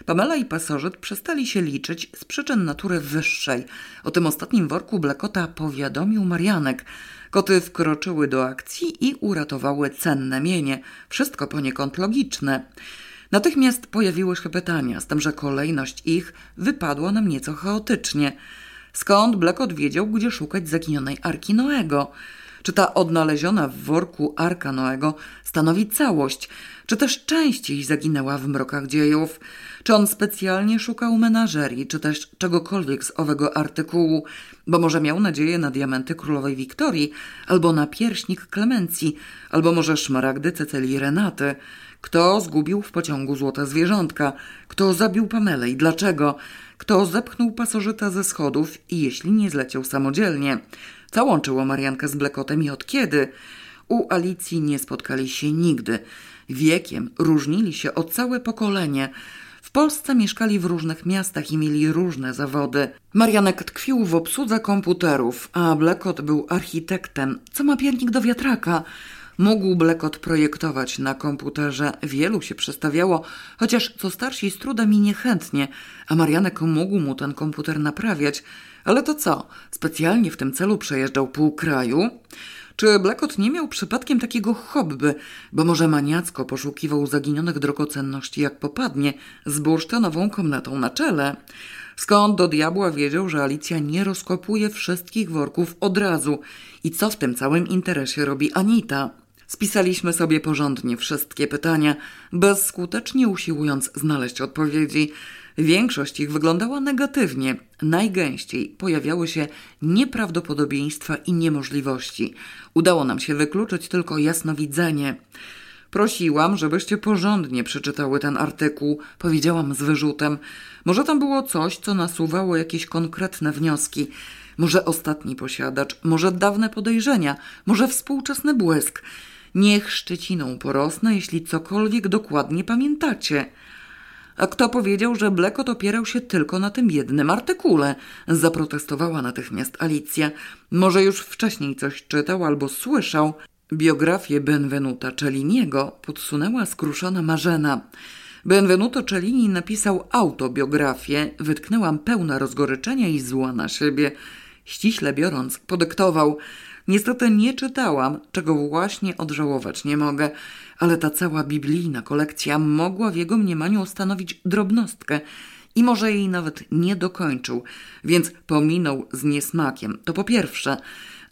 Pamela i pasożyt przestali się liczyć z przyczyn natury wyższej. O tym ostatnim worku Blakota powiadomił Marianek. Koty wkroczyły do akcji i uratowały cenne mienie. Wszystko poniekąd logiczne. Natychmiast pojawiły się pytania, z tym, że kolejność ich wypadła nam nieco chaotycznie. Skąd Blekot wiedział, gdzie szukać zaginionej Arki Noego? Czy ta odnaleziona w worku Arka Noego stanowi całość, czy też częściej zaginęła w mrokach dziejów? Czy on specjalnie szukał menażerii, czy też czegokolwiek z owego artykułu, bo może miał nadzieję na diamenty królowej Wiktorii, albo na pierśnik Klemencji, albo może szmaragdy Cecylii Renaty? Kto zgubił w pociągu złote zwierzątka? Kto zabił Pamelę i dlaczego? Kto zepchnął pasożyta ze schodów i jeśli nie zleciał samodzielnie? Co łączyło Mariankę z Blekotem i od kiedy? U Alicji nie spotkali się nigdy. Wiekiem różnili się o całe pokolenie. W Polsce mieszkali w różnych miastach i mieli różne zawody. Marianek tkwił w obsłudze komputerów, a Blekot był architektem. Co ma piernik do wiatraka? Mógł Blekot projektować na komputerze, wielu się przestawiało, chociaż co starsi z trudem i niechętnie, a Marianek mógł mu ten komputer naprawiać. Ale to co? Specjalnie w tym celu przejeżdżał pół kraju? Czy Blackot nie miał przypadkiem takiego hobby, bo może maniacko poszukiwał zaginionych drogocenności jak popadnie z bursztynową komnatą na czele? Skąd do diabła wiedział, że Alicja nie rozkopuje wszystkich worków od razu i co w tym całym interesie robi Anita? Spisaliśmy sobie porządnie wszystkie pytania, bezskutecznie usiłując znaleźć odpowiedzi. Większość ich wyglądała negatywnie. Najgęściej pojawiały się nieprawdopodobieństwa i niemożliwości. Udało nam się wykluczyć tylko jasnowidzenie. Prosiłam, żebyście porządnie przeczytały ten artykuł, powiedziałam z wyrzutem. Może tam było coś, co nasuwało jakieś konkretne wnioski. Może ostatni posiadacz, może dawne podejrzenia, może współczesny błysk. Niech szczeciną porosnę, jeśli cokolwiek dokładnie pamiętacie. A kto powiedział, że Blekot opierał się tylko na tym jednym artykule? Zaprotestowała natychmiast Alicja. Może już wcześniej coś czytał albo słyszał. Biografię Benvenuta Celliniego podsunęła skruszona Marzena. Benvenuto Cellini napisał autobiografię. Wytknęłam pełna rozgoryczenia i zła na siebie. Ściśle biorąc, podyktował – Niestety nie czytałam, czego właśnie odżałować nie mogę, ale ta cała biblijna kolekcja mogła w jego mniemaniu stanowić drobnostkę i może jej nawet nie dokończył, więc pominął z niesmakiem. To po pierwsze.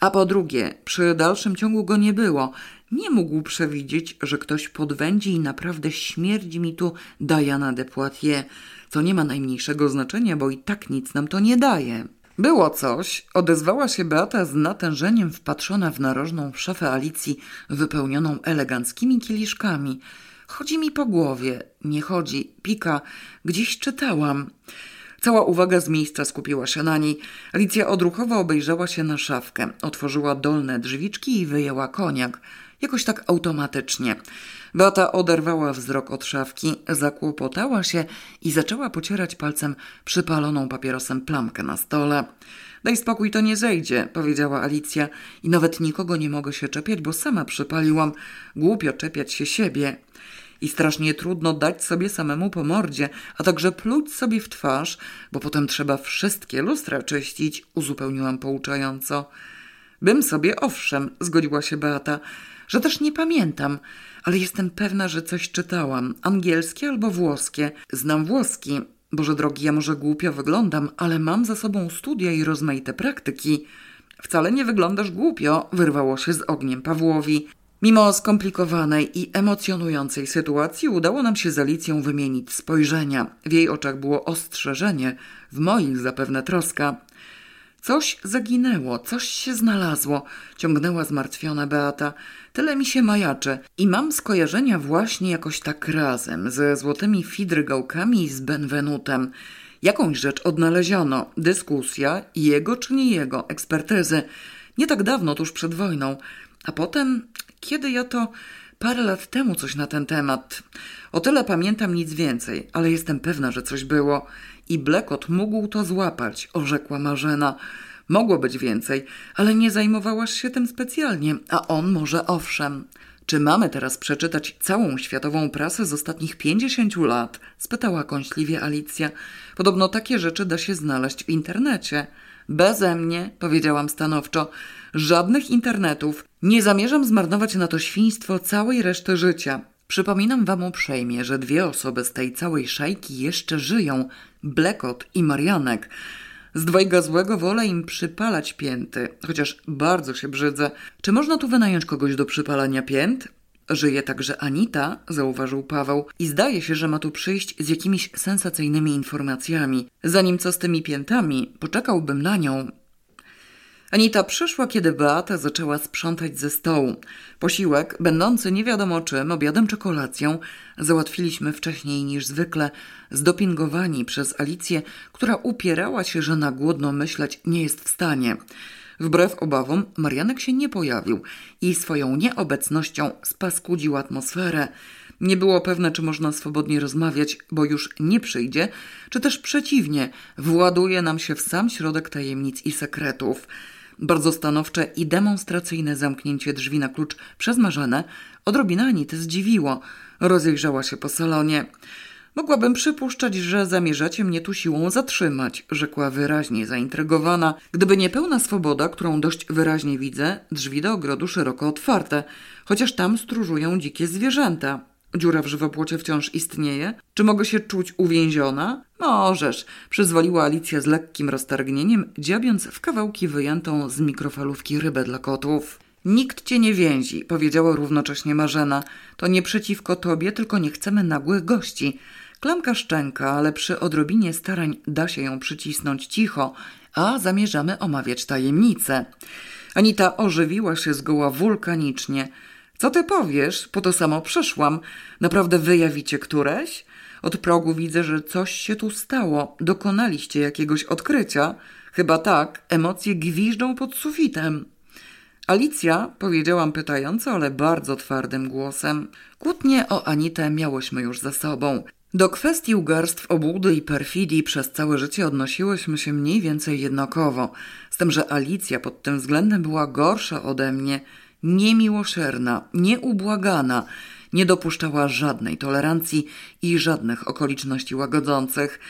A po drugie, przy dalszym ciągu go nie było. Nie mógł przewidzieć, że ktoś podwędzi i naprawdę śmierdzi mi tu Diana de Poitiers, co nie ma najmniejszego znaczenia, bo i tak nic nam to nie daje. Było coś, odezwała się Beata z natężeniem wpatrzona w narożną szafę Alicji wypełnioną eleganckimi kieliszkami. Chodzi mi po głowie, nie chodzi, pika, gdzieś czytałam. Cała uwaga z miejsca skupiła się na niej. Alicja odruchowo obejrzała się na szafkę, otworzyła dolne drzwiczki i wyjęła koniak. Jakoś tak automatycznie. Beata oderwała wzrok od szafki, zakłopotała się i zaczęła pocierać palcem przypaloną papierosem plamkę na stole. Daj spokój, to nie zejdzie, powiedziała Alicja i nawet nikogo nie mogę się czepiać, bo sama przypaliłam. Głupio czepiać się siebie. I strasznie trudno dać sobie samemu po mordzie, a także pluć sobie w twarz, bo potem trzeba wszystkie lustra czyścić, uzupełniłam pouczająco. Bym sobie, owszem, zgodziła się Beata, że też nie pamiętam, ale jestem pewna, że coś czytałam. Angielskie albo włoskie. Znam włoski. Boże drogi, ja może głupio wyglądam, ale mam za sobą studia i rozmaite praktyki. Wcale nie wyglądasz głupio, wyrwało się z ogniem Pawłowi. Mimo skomplikowanej i emocjonującej sytuacji udało nam się z Alicją wymienić spojrzenia. W jej oczach było ostrzeżenie, w moich zapewne troska. Coś zaginęło, coś się znalazło, ciągnęła zmartwiona Beata. Tyle mi się majaczy i mam skojarzenia właśnie jakoś tak razem ze złotymi fidrygałkami i z Benvenutem. Jakąś rzecz odnaleziono, dyskusja, jego czy nie jego, ekspertyzy. Nie tak dawno, tuż przed wojną. A potem, kiedy ja to parę lat temu coś na ten temat. O tyle pamiętam nic więcej, ale jestem pewna, że coś było. I Blekot mógł to złapać, orzekła Marzena. Mogło być więcej, ale nie zajmowałaś się tym specjalnie, a on może owszem. Czy mamy teraz przeczytać całą światową prasę z ostatnich pięćdziesięciu lat? spytała kąśliwie Alicja. Podobno takie rzeczy da się znaleźć w internecie. Beze mnie, powiedziałam stanowczo, żadnych internetów. Nie zamierzam zmarnować na to świństwo całej reszty życia. Przypominam wam uprzejmie, że dwie osoby z tej całej szajki jeszcze żyją: Blekot i Marianek. Z dwojga złego wolę im przypalać pięty, chociaż bardzo się brzydzę. Czy można tu wynająć kogoś do przypalania pięt? Żyje także Anita, zauważył Paweł, i zdaje się, że ma tu przyjść z jakimiś sensacyjnymi informacjami. Zanim co z tymi piętami, poczekałbym na nią, Anita przyszła, kiedy Beata zaczęła sprzątać ze stołu. Posiłek, będący nie wiadomo czym, obiadem czy kolacją, załatwiliśmy wcześniej niż zwykle, zdopingowani przez Alicję, która upierała się, że na głodno myśleć nie jest w stanie. Wbrew obawom, Marianek się nie pojawił i swoją nieobecnością spaskudził atmosferę. Nie było pewne, czy można swobodnie rozmawiać, bo już nie przyjdzie, czy też przeciwnie, właduje nam się w sam środek tajemnic i sekretów. Bardzo stanowcze i demonstracyjne zamknięcie drzwi na klucz przez Marzenę odrobinę Anity zdziwiło. Rozejrzała się po salonie. Mogłabym przypuszczać, że zamierzacie mnie tu siłą zatrzymać, rzekła wyraźnie zaintrygowana. Gdyby nie pełna swoboda, którą dość wyraźnie widzę, drzwi do ogrodu szeroko otwarte, chociaż tam stróżują dzikie zwierzęta. Dziura w żywopłocie wciąż istnieje? Czy mogę się czuć uwięziona? Możesz, przyzwoliła Alicja z lekkim roztargnieniem, dziabiąc w kawałki wyjętą z mikrofalówki rybę dla kotów. Nikt cię nie więzi, powiedziała równocześnie Marzena. To nie przeciwko tobie, tylko nie chcemy nagłych gości. Klamka szczęka, ale przy odrobinie starań da się ją przycisnąć cicho, a zamierzamy omawiać tajemnicę. Anita ożywiła się zgoła wulkanicznie. Co ty powiesz? Po to samo przyszłam. Naprawdę wyjawicie któreś? Od progu widzę, że coś się tu stało. Dokonaliście jakiegoś odkrycia. Chyba tak, emocje gwiżdżą pod sufitem. Alicja, powiedziałam pytająco, ale bardzo twardym głosem. Kłótnie o Anitę miałyśmy już za sobą. Do kwestii ugarstw, obłudy i perfidii przez całe życie odnosiłyśmy się mniej więcej jednakowo, z tym, że Alicja pod tym względem była gorsza ode mnie, niemiłosierna, nieubłagana, nie dopuszczała żadnej tolerancji i żadnych okoliczności łagodzących.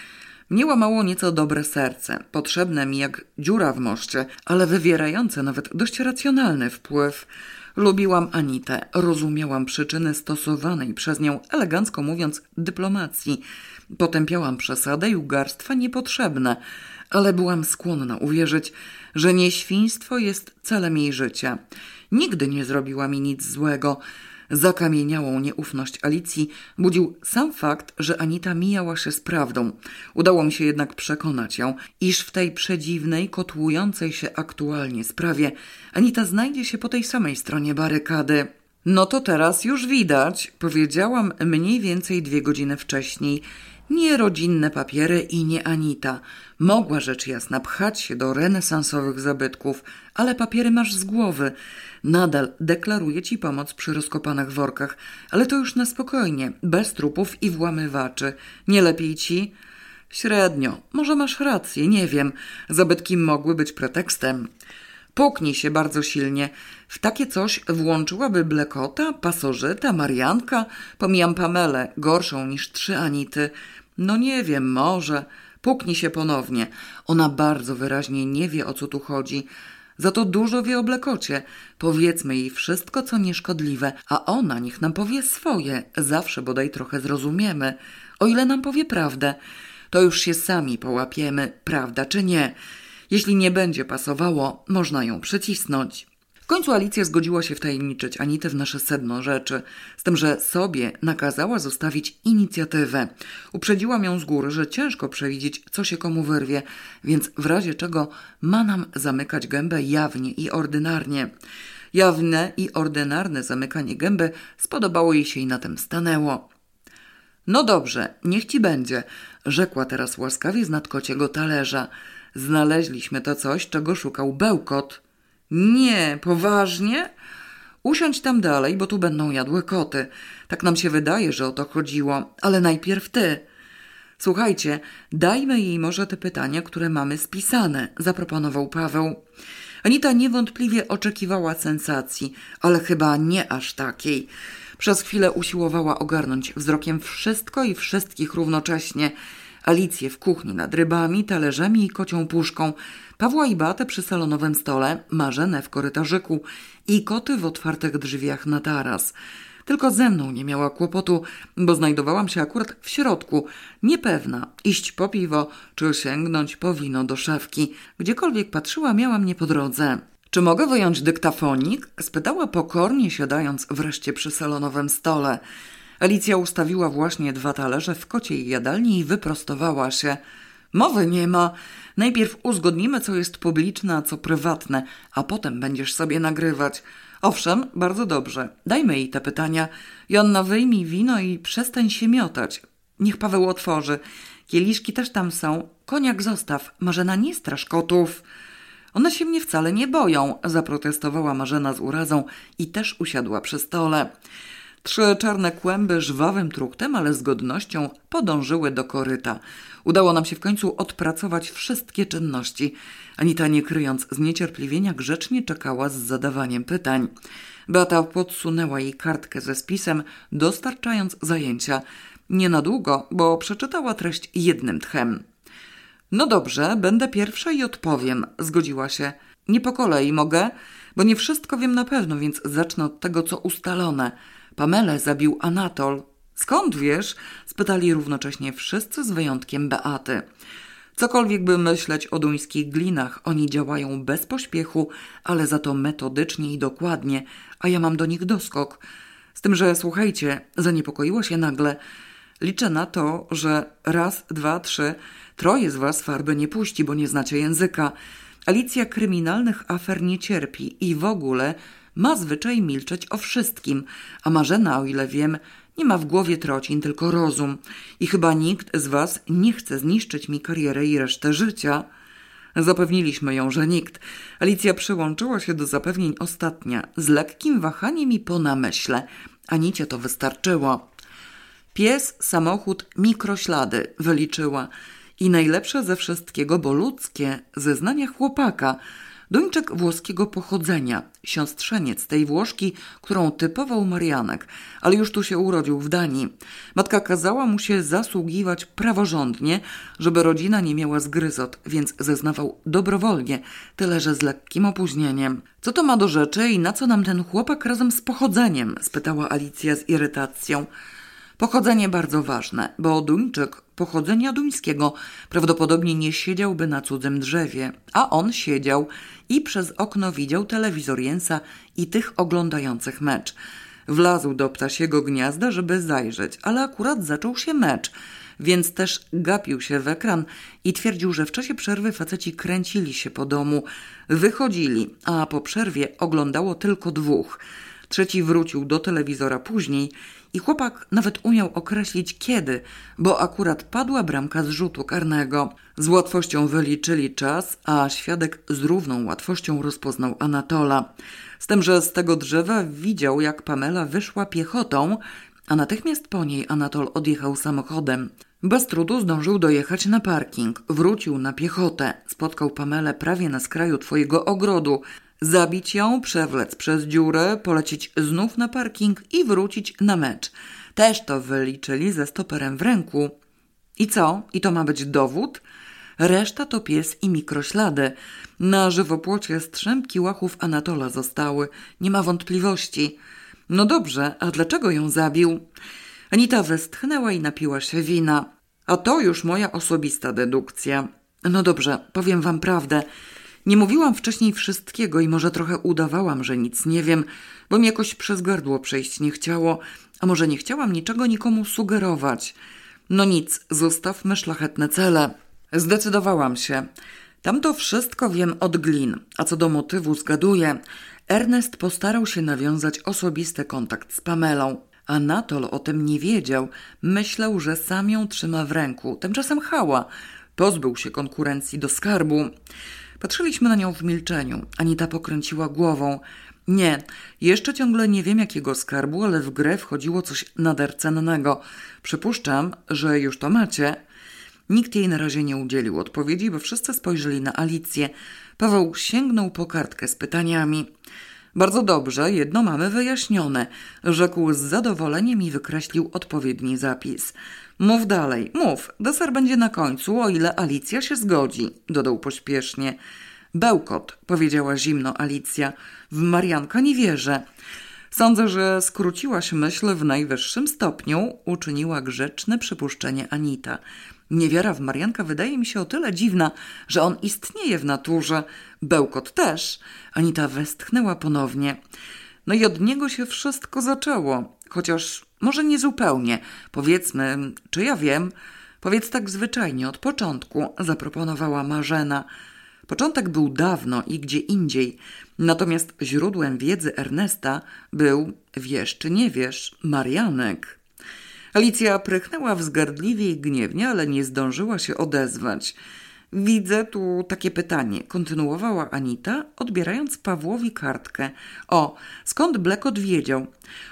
Mnie łamało nieco dobre serce, potrzebne mi jak dziura w moście, ale wywierające nawet dość racjonalny wpływ. Lubiłam Anitę, rozumiałam przyczyny stosowanej przez nią, elegancko mówiąc, dyplomacji. Potępiałam przesadę i ugarstwa niepotrzebne, ale byłam skłonna uwierzyć, że nieświństwo jest celem jej życia. Nigdy nie zrobiła mi nic złego, Zakamieniałą nieufność Alicji budził sam fakt, że Anita mijała się z prawdą. Udało mi się jednak przekonać ją, iż w tej przedziwnej, kotłującej się aktualnie sprawie Anita znajdzie się po tej samej stronie barykady. No to teraz już widać, powiedziałam mniej więcej dwie godziny wcześniej. Nie rodzinne papiery i nie Anita. Mogła rzecz jasna pchać się do renesansowych zabytków, ale papiery masz z głowy. Nadal deklaruję ci pomoc przy rozkopanych workach, ale to już na spokojnie, bez trupów i włamywaczy. Nie lepiej ci? Średnio. Może masz rację, nie wiem. Zabytki mogły być pretekstem. Puknij się bardzo silnie. W takie coś włączyłaby Blekota, Pasożyta, Marianka. Pomijam Pamelę, gorszą niż trzy Anity. No nie wiem, może. Puknij się ponownie. Ona bardzo wyraźnie nie wie, o co tu chodzi. Za to dużo wie o Blekocie. Powiedzmy jej wszystko, co nieszkodliwe, a ona niech nam powie swoje. Zawsze bodaj trochę zrozumiemy. O ile nam powie prawdę, to już się sami połapiemy, prawda czy nie. Jeśli nie będzie pasowało, można ją przycisnąć końcu Alicja zgodziła się wtajemniczyć Anitę w nasze sedno rzeczy, z tym, że sobie nakazała zostawić inicjatywę. Uprzedziłam ją z góry, że ciężko przewidzieć, co się komu wyrwie, więc w razie czego ma nam zamykać gębę jawnie i ordynarnie. Jawne i ordynarne zamykanie gęby spodobało jej się i na tym stanęło. No dobrze, niech ci będzie, rzekła teraz łaskawie z nadkociego talerza. Znaleźliśmy to coś, czego szukał bełkot. Nie, poważnie? Usiądź tam dalej, bo tu będą jadły koty. Tak nam się wydaje, że o to chodziło, ale najpierw ty. Słuchajcie, dajmy jej może te pytania, które mamy spisane, zaproponował Paweł. Anita niewątpliwie oczekiwała sensacji, ale chyba nie aż takiej. Przez chwilę usiłowała ogarnąć wzrokiem wszystko i wszystkich równocześnie. Alicję w kuchni nad rybami, talerzami i kocią puszką, Pawła i Batę przy salonowym stole, Marzenę w korytarzyku i koty w otwartych drzwiach na taras. Tylko ze mną nie miała kłopotu, bo znajdowałam się akurat w środku, niepewna, iść po piwo czy sięgnąć po wino do szafki. Gdziekolwiek patrzyła, miała mnie po drodze. Czy mogę wyjąć dyktafonik? spytała pokornie, siadając wreszcie przy salonowym stole. Alicja ustawiła właśnie dwa talerze w kociej jadalni i wyprostowała się. Mowy nie ma. Najpierw uzgodnimy, co jest publiczne, a co prywatne, a potem będziesz sobie nagrywać. Owszem, bardzo dobrze. Dajmy jej te pytania. Jonna, wyjmij wino i przestań się miotać. Niech Paweł otworzy. Kieliszki też tam są. Koniak zostaw. Marzena, nie strasz kotów. One się mnie wcale nie boją, zaprotestowała Marzena z urazą i też usiadła przy stole. Trzy czarne kłęby żwawym truchtem, ale z godnością podążyły do koryta. Udało nam się w końcu odpracować wszystkie czynności. Anita, nie kryjąc zniecierpliwienia, grzecznie czekała z zadawaniem pytań. Beata podsunęła jej kartkę ze spisem, dostarczając zajęcia. Nie na długo, bo przeczytała treść jednym tchem. No dobrze, będę pierwsza i odpowiem, zgodziła się. Nie po kolei mogę, bo nie wszystko wiem na pewno, więc zacznę od tego, co ustalone. Pamelę zabił Anatol. Skąd wiesz? spytali równocześnie wszyscy z wyjątkiem Beaty. Cokolwiek by myśleć o duńskich glinach, oni działają bez pośpiechu, ale za to metodycznie i dokładnie, a ja mam do nich doskok. Z tym, że słuchajcie, zaniepokoiło się nagle. Liczę na to, że raz, dwa, trzy, troje z was farby nie puści, bo nie znacie języka. Alicja kryminalnych afer nie cierpi i w ogóle ma zwyczaj milczeć o wszystkim, a Marzena, o ile wiem, nie ma w głowie trocin, tylko rozum. I chyba nikt z was nie chce zniszczyć mi karierę i resztę życia. Zapewniliśmy ją, że nikt. Alicja przyłączyła się do zapewnień ostatnia, z lekkim wahaniem i po namyśle. Anicie to wystarczyło. Pies, samochód, mikroślady wyliczyła. I najlepsze ze wszystkiego, bo ludzkie, zeznania chłopaka – Duńczyk włoskiego pochodzenia, siostrzeniec tej Włoszki, którą typował Marianek, ale już tu się urodził w Danii. Matka kazała mu się zasługiwać praworządnie, żeby rodzina nie miała zgryzot, więc zeznawał dobrowolnie, tyle że z lekkim opóźnieniem. Co to ma do rzeczy i na co nam ten chłopak razem z pochodzeniem? spytała Alicja z irytacją. Pochodzenie bardzo ważne, bo Duńczyk pochodzenia duńskiego prawdopodobnie nie siedziałby na cudzym drzewie, a on siedział i przez okno widział telewizor Jensa i tych oglądających mecz. Wlazł do ptasiego gniazda, żeby zajrzeć, ale akurat zaczął się mecz, więc też gapił się w ekran i twierdził, że w czasie przerwy faceci kręcili się po domu, wychodzili, a po przerwie oglądało tylko dwóch. Trzeci wrócił do telewizora później i chłopak nawet umiał określić kiedy, bo akurat padła bramka z rzutu karnego. Z łatwością wyliczyli czas, a świadek z równą łatwością rozpoznał Anatola. Z tym, że z tego drzewa widział, jak Pamela wyszła piechotą, a natychmiast po niej Anatol odjechał samochodem. Bez trudu zdążył dojechać na parking, wrócił na piechotę, spotkał Pamelę prawie na skraju twojego ogrodu, Zabić ją, przewlec przez dziurę, polecieć znów na parking i wrócić na mecz. Też to wyliczyli ze stoperem w ręku. I co? I to ma być dowód? Reszta to pies i mikroślady. Na żywopłocie strzępki łachów Anatola zostały. Nie ma wątpliwości. No dobrze, a dlaczego ją zabił? Anita westchnęła i napiła się wina. A to już moja osobista dedukcja. No dobrze, powiem wam prawdę. Nie mówiłam wcześniej wszystkiego i może trochę udawałam, że nic nie wiem, bo mi jakoś przez gardło przejść nie chciało, a może nie chciałam niczego nikomu sugerować. No nic, zostawmy szlachetne cele. Zdecydowałam się. Tamto wszystko wiem od glin, a co do motywu zgaduję. Ernest postarał się nawiązać osobisty kontakt z Pamelą. Anatol o tym nie wiedział. Myślał, że sam ją trzyma w ręku. Tymczasem hała. Pozbył się konkurencji do skarbu. Patrzyliśmy na nią w milczeniu. Anita pokręciła głową. Nie, jeszcze ciągle nie wiem jakiego skarbu, ale w grę wchodziło coś nadercennego. Przypuszczam, że już to macie. Nikt jej na razie nie udzielił odpowiedzi, bo wszyscy spojrzeli na Alicję. Paweł sięgnął po kartkę z pytaniami. Bardzo dobrze, jedno mamy wyjaśnione, rzekł z zadowoleniem i wykreślił odpowiedni zapis. Mów dalej, mów, deser będzie na końcu, o ile Alicja się zgodzi, dodał pośpiesznie. Bełkot, powiedziała zimno Alicja. W Marianka nie wierzę. Sądzę, że skróciłaś myśl w najwyższym stopniu, uczyniła grzeczne przypuszczenie Anita. Niewiara w Marianka wydaje mi się o tyle dziwna, że on istnieje w naturze. Bełkot też. Anita westchnęła ponownie. No i od niego się wszystko zaczęło. Chociaż może nie zupełnie. Powiedzmy, czy ja wiem? Powiedz tak zwyczajnie, od początku, zaproponowała Marzena. Początek był dawno i gdzie indziej. Natomiast źródłem wiedzy Ernesta był, wiesz czy nie wiesz, Marianek. Alicja prychnęła wzgardliwie i gniewnie, ale nie zdążyła się odezwać. Widzę tu takie pytanie, kontynuowała Anita, odbierając Pawłowi kartkę. O, skąd Blekot wiedział?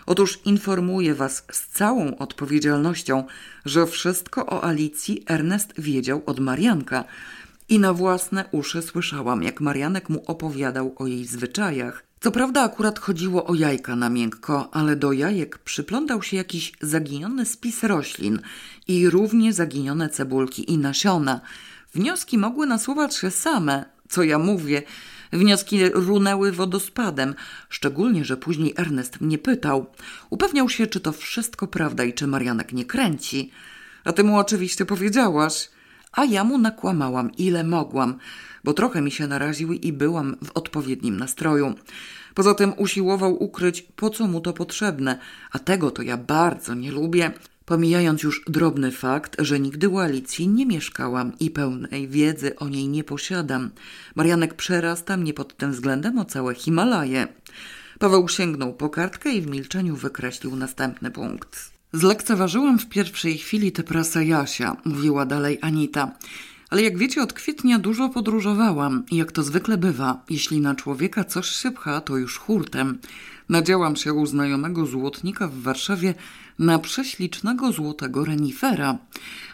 Otóż informuję was z całą odpowiedzialnością, że wszystko o Alicji Ernest wiedział od Marianka. I na własne uszy słyszałam, jak Marianek mu opowiadał o jej zwyczajach. Co prawda akurat chodziło o jajka na miękko, ale do jajek przyplątał się jakiś zaginiony spis roślin i równie zaginione cebulki i nasiona. Wnioski mogły nasuwać się same, co ja mówię. Wnioski runęły wodospadem, szczególnie, że później Ernest mnie pytał. Upewniał się, czy to wszystko prawda i czy Marianek nie kręci. A ty mu oczywiście powiedziałaś. A ja mu nakłamałam, ile mogłam, bo trochę mi się naraził i byłam w odpowiednim nastroju. Poza tym usiłował ukryć, po co mu to potrzebne, a tego to ja bardzo nie lubię. Pomijając już drobny fakt, że nigdy u Alicji nie mieszkałam i pełnej wiedzy o niej nie posiadam. Marianek przerasta mnie pod tym względem o całe Himalaje. Paweł sięgnął po kartkę i w milczeniu wykreślił następny punkt. Zlekceważyłam w pierwszej chwili tę prasę Jasia, mówiła dalej Anita. Ale jak wiecie, od kwietnia dużo podróżowałam i jak to zwykle bywa, jeśli na człowieka coś się pcha, to już hurtem. Nadziałam się u znajomego złotnika w Warszawie na prześlicznego złotego renifera.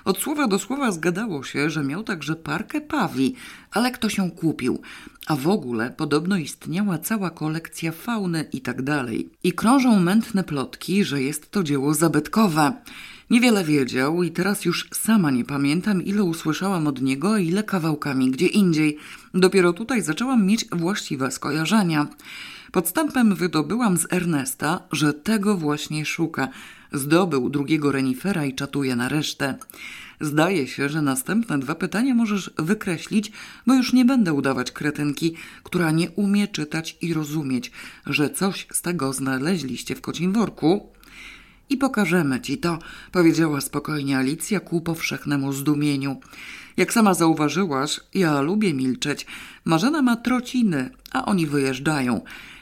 Od słowa do słowa zgadało się, że miał także parkę pawi, ale kto się kupił. A w ogóle podobno istniała cała kolekcja fauny i tak dalej. I krążą mętne plotki, że jest to dzieło zabytkowe. Niewiele wiedział i teraz już sama nie pamiętam, ile usłyszałam od niego, ile kawałkami gdzie indziej. Dopiero tutaj zaczęłam mieć właściwe skojarzenia. Podstępem wydobyłam z Ernesta, że tego właśnie szuka. Zdobył drugiego renifera i czatuje na resztę. Zdaje się, że następne dwa pytania możesz wykreślić, bo już nie będę udawać kretynki, która nie umie czytać i rozumieć, że coś z tego znaleźliście w kocim worku. I pokażemy ci to, powiedziała spokojnie Alicja ku powszechnemu zdumieniu. Jak sama zauważyłaś, ja lubię milczeć. Marzena ma trociny, a oni wyjeżdżają.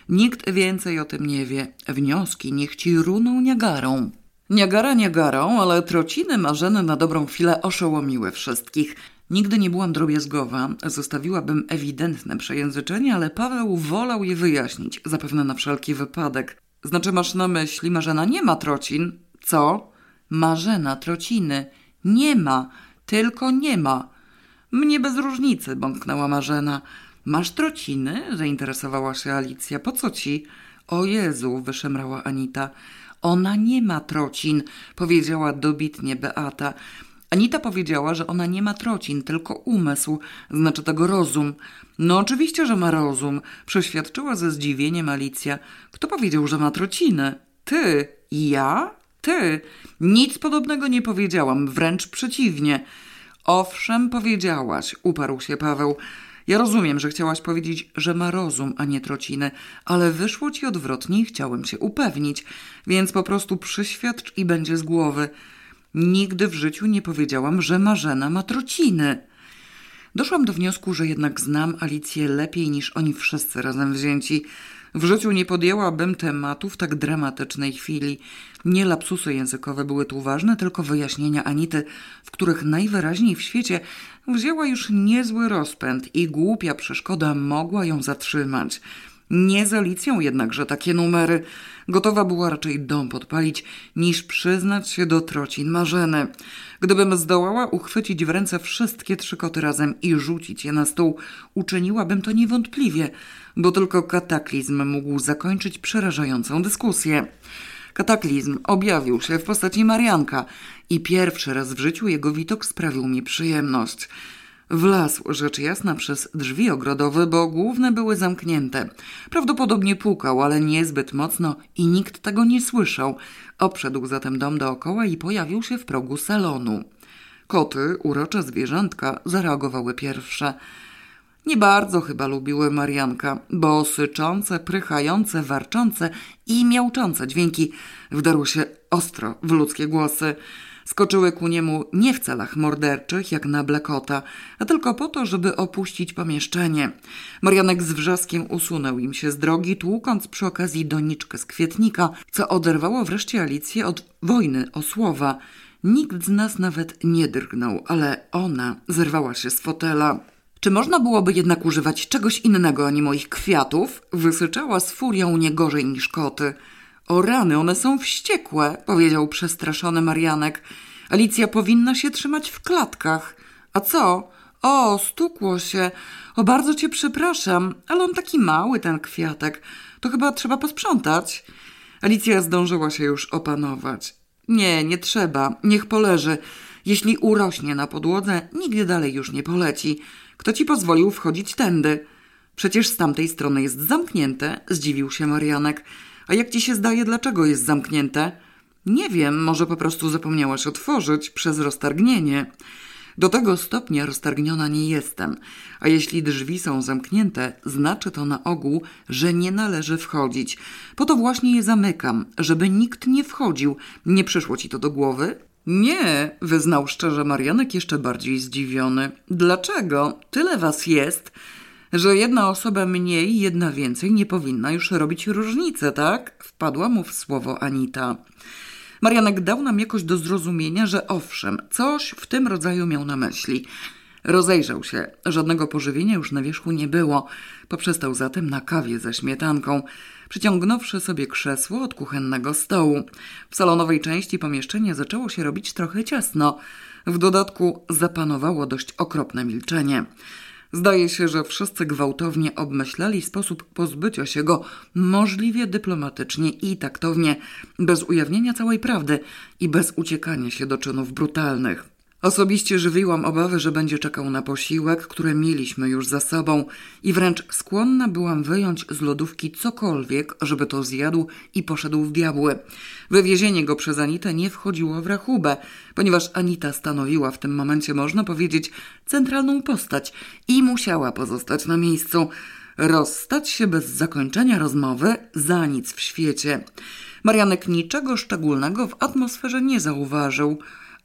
Nikt więcej o tym nie wie. Wnioski niech ci runą Niagarą. Niagara Niagarą, ale trociny Marzeny na dobrą chwilę oszołomiły wszystkich. Nigdy nie byłam drobiazgowa, zostawiłabym ewidentne przejęzyczenie, ale Paweł wolał je wyjaśnić, zapewne na wszelki wypadek. Znaczy masz na myśli, Marzena nie ma trocin? Co? Marzena trociny. Nie ma, tylko nie ma. Mnie bez różnicy, bąknęła Marzena. Masz trociny? zainteresowała się Alicja. Po co ci? O Jezu, wyszemrała Anita. Ona nie ma trocin, powiedziała dobitnie Beata. Anita powiedziała, że ona nie ma trocin, tylko umysł, znaczy tego rozum. No oczywiście, że ma rozum, przeświadczyła ze zdziwieniem Alicja. Kto powiedział, że ma trociny? Ty? Ja? Ty? Nic podobnego nie powiedziałam, wręcz przeciwnie. Owszem, powiedziałaś, uparł się Paweł. Ja rozumiem, że chciałaś powiedzieć, że ma rozum, a nie trociny, ale wyszło ci odwrotnie i chciałem się upewnić, więc po prostu przyświadcz i będzie z głowy. Nigdy w życiu nie powiedziałam, że Marzena ma trociny. Doszłam do wniosku, że jednak znam Alicję lepiej niż oni wszyscy razem wzięci. W życiu nie podjęłabym tematu w tak dramatycznej chwili. Nie lapsusy językowe były tu ważne, tylko wyjaśnienia Anity, w których najwyraźniej w świecie wzięła już niezły rozpęd i głupia przeszkoda mogła ją zatrzymać. Nie z Alicją jednakże takie numery. Gotowa była raczej dom podpalić, niż przyznać się do trocin Marzeny. Gdybym zdołała uchwycić w ręce wszystkie trzy koty razem i rzucić je na stół, uczyniłabym to niewątpliwie, bo tylko kataklizm mógł zakończyć przerażającą dyskusję. Kataklizm objawił się w postaci Marianka i pierwszy raz w życiu jego widok sprawił mi przyjemność. Wlazł rzecz jasna przez drzwi ogrodowe, bo główne były zamknięte. Prawdopodobnie pukał, ale niezbyt mocno i nikt tego nie słyszał. Obszedł zatem dom dookoła i pojawił się w progu salonu. Koty, urocze zwierzątka, zareagowały pierwsze. Nie bardzo chyba lubiły Marianka, bo syczące, prychające, warczące i miałczące dźwięki wdarły się ostro w ludzkie głosy. Skoczyły ku niemu nie w celach morderczych, jak na Blekota, a tylko po to, żeby opuścić pomieszczenie. Marianek z wrzaskiem usunął im się z drogi, tłukąc przy okazji doniczkę z kwietnika, co oderwało wreszcie Alicję od wojny o słowa. Nikt z nas nawet nie drgnął, ale ona zerwała się z fotela. Czy można byłoby jednak używać czegoś innego, a nie moich kwiatów? Wysyczała z furią nie gorzej niż koty. O rany, one są wściekłe, powiedział przestraszony Marianek. Alicja powinna się trzymać w klatkach. A co? O, stukło się. O, bardzo cię przepraszam, ale on taki mały, ten kwiatek. To chyba trzeba posprzątać. Alicja zdążyła się już opanować. Nie, nie trzeba. Niech poleży. Jeśli urośnie na podłodze, nigdy dalej już nie poleci. Kto ci pozwolił wchodzić tędy? Przecież z tamtej strony jest zamknięte, zdziwił się Marianek. A jak ci się zdaje, dlaczego jest zamknięte? Nie wiem, może po prostu zapomniałaś otworzyć przez roztargnienie. Do tego stopnia roztargniona nie jestem, a jeśli drzwi są zamknięte, znaczy to na ogół, że nie należy wchodzić. Po to właśnie je zamykam, żeby nikt nie wchodził. Nie przyszło ci to do głowy? Nie, wyznał szczerze Marianek jeszcze bardziej zdziwiony. Dlaczego? Tyle was jest, że jedna osoba mniej, jedna więcej nie powinna już robić różnicy, tak? Wpadła mu w słowo Anita. Marianek dał nam jakoś do zrozumienia, że owszem, coś w tym rodzaju miał na myśli. Rozejrzał się. Żadnego pożywienia już na wierzchu nie było. Poprzestał zatem na kawie ze śmietanką, przyciągnąwszy sobie krzesło od kuchennego stołu. W salonowej części pomieszczenia zaczęło się robić trochę ciasno. W dodatku zapanowało dość okropne milczenie. Zdaje się, że wszyscy gwałtownie obmyślali sposób pozbycia się go możliwie dyplomatycznie i taktownie, bez ujawnienia całej prawdy i bez uciekania się do czynów brutalnych. Osobiście żywiłam obawy, że będzie czekał na posiłek, który mieliśmy już za sobą i wręcz skłonna byłam wyjąć z lodówki cokolwiek, żeby to zjadł i poszedł w diabły. Wywiezienie go przez Anitę nie wchodziło w rachubę, ponieważ Anita stanowiła w tym momencie, można powiedzieć, centralną postać i musiała pozostać na miejscu. Rozstać się bez zakończenia rozmowy za nic w świecie. Marianek niczego szczególnego w atmosferze nie zauważył –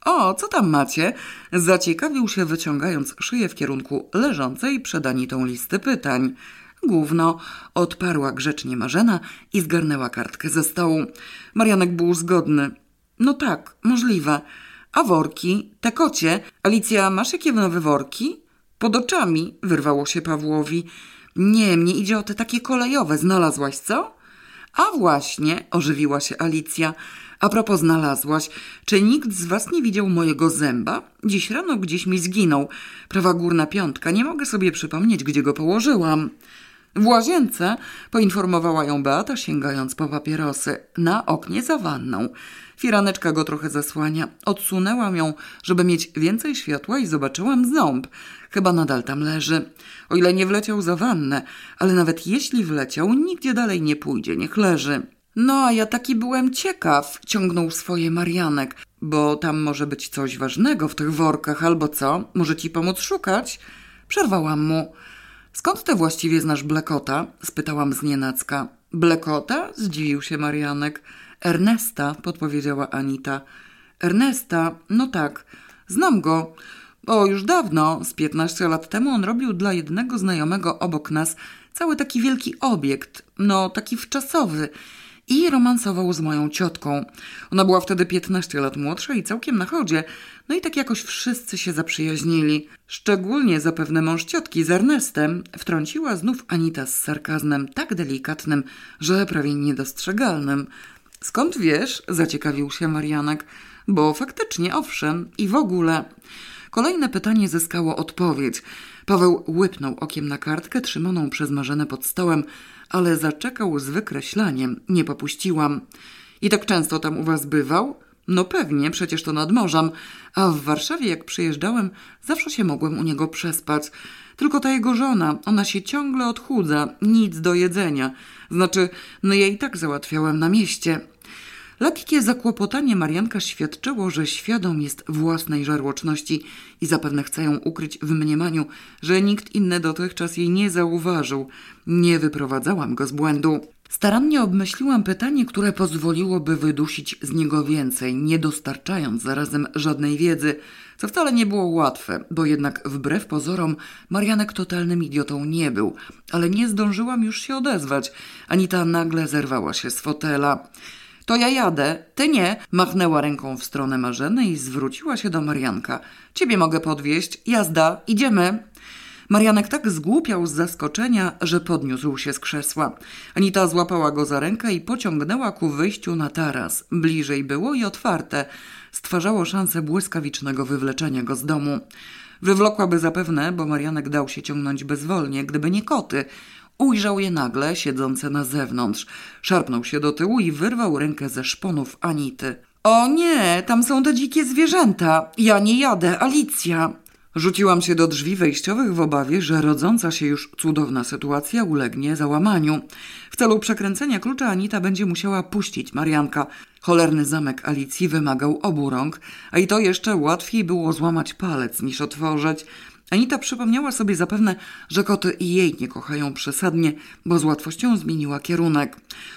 o, co tam macie? Zaciekawił się, wyciągając szyję w kierunku leżącej przed Anitą listy pytań. Gówno, odparła grzecznie Marzena i zgarnęła kartkę ze stołu. Marianek był zgodny. No tak, możliwe. A worki? Te kocie? Alicja, masz jakie nowe worki? Pod oczami, wyrwało się Pawłowi. Nie, mnie idzie o te takie kolejowe. Znalazłaś co? A właśnie, ożywiła się Alicja. A propos znalazłaś, czy nikt z was nie widział mojego zęba? Dziś rano gdzieś mi zginął. Prawa górna piątka, nie mogę sobie przypomnieć, gdzie go położyłam. W łazience poinformowała ją Beata, sięgając po papierosy. Na oknie za wanną. Firaneczka go trochę zasłania. Odsunęłam ją, żeby mieć więcej światła i zobaczyłam ząb. Chyba nadal tam leży. O ile nie wleciał za wannę, ale nawet jeśli wleciał, nigdzie dalej nie pójdzie, niech leży. No, a ja taki byłem ciekaw, ciągnął swoje Marianek, bo tam może być coś ważnego w tych workach, albo co? Może ci pomóc szukać? Przerwałam mu. Skąd ty właściwie znasz Blekota? spytałam znienacka. Blekota? zdziwił się Marianek. Ernesta, podpowiedziała Anita. Ernesta? No tak, znam go. O, już dawno, z piętnaście lat temu on robił dla jednego znajomego obok nas cały taki wielki obiekt, no taki wczasowy i romansował z moją ciotką. Ona była wtedy 15 lat młodsza i całkiem na chodzie, no i tak jakoś wszyscy się zaprzyjaźnili. Szczególnie zapewne mąż ciotki z Ernestem wtrąciła znów Anita z sarkazmem tak delikatnym, że prawie niedostrzegalnym. Skąd wiesz? zaciekawił się Marianek. Bo faktycznie, owszem, i w ogóle. Kolejne pytanie zyskało odpowiedź. Paweł łypnął okiem na kartkę trzymaną przez Marzenę pod stołem, ale zaczekał z wykreślaniem. Nie popuściłam. I tak często tam u was bywał? No pewnie, przecież to nad morzem. A w Warszawie, jak przyjeżdżałem, zawsze się mogłem u niego przespać. Tylko ta jego żona, ona się ciągle odchudza, nic do jedzenia. Znaczy, no ja i tak załatwiałem na mieście. Lekkie zakłopotanie Marianka świadczyło, że świadom jest własnej żarłoczności i zapewne chce ją ukryć w mniemaniu, że nikt inny dotychczas jej nie zauważył. Nie wyprowadzałam go z błędu. Starannie obmyśliłam pytanie, które pozwoliłoby wydusić z niego więcej, nie dostarczając zarazem żadnej wiedzy, co wcale nie było łatwe, bo jednak wbrew pozorom Marianek totalnym idiotą nie był, ale nie zdążyłam już się odezwać. Anita nagle zerwała się z fotela. To ja jadę, ty nie, machnęła ręką w stronę Marzeny i zwróciła się do Marianka. Ciebie mogę podwieźć, jazda, idziemy. Marianek tak zgłupiał z zaskoczenia, że podniósł się z krzesła. Anita złapała go za rękę i pociągnęła ku wyjściu na taras. Bliżej było i otwarte. Stwarzało szansę błyskawicznego wywleczenia go z domu. Wywlokłaby zapewne, bo Marianek dał się ciągnąć bezwolnie, gdyby nie koty. Ujrzał je nagle, siedzące na zewnątrz. Szarpnął się do tyłu i wyrwał rękę ze szponów Anity. O nie, tam są te dzikie zwierzęta. Ja nie jadę, Alicja. Rzuciłam się do drzwi wejściowych w obawie, że rodząca się już cudowna sytuacja ulegnie załamaniu. W celu przekręcenia klucza Anita będzie musiała puścić Marianka. Cholerny zamek Alicji wymagał obu rąk, a i to jeszcze łatwiej było złamać palec niż otworzyć. Anita przypomniała sobie zapewne, że koty i jej nie kochają przesadnie, bo z łatwością zmieniła kierunek.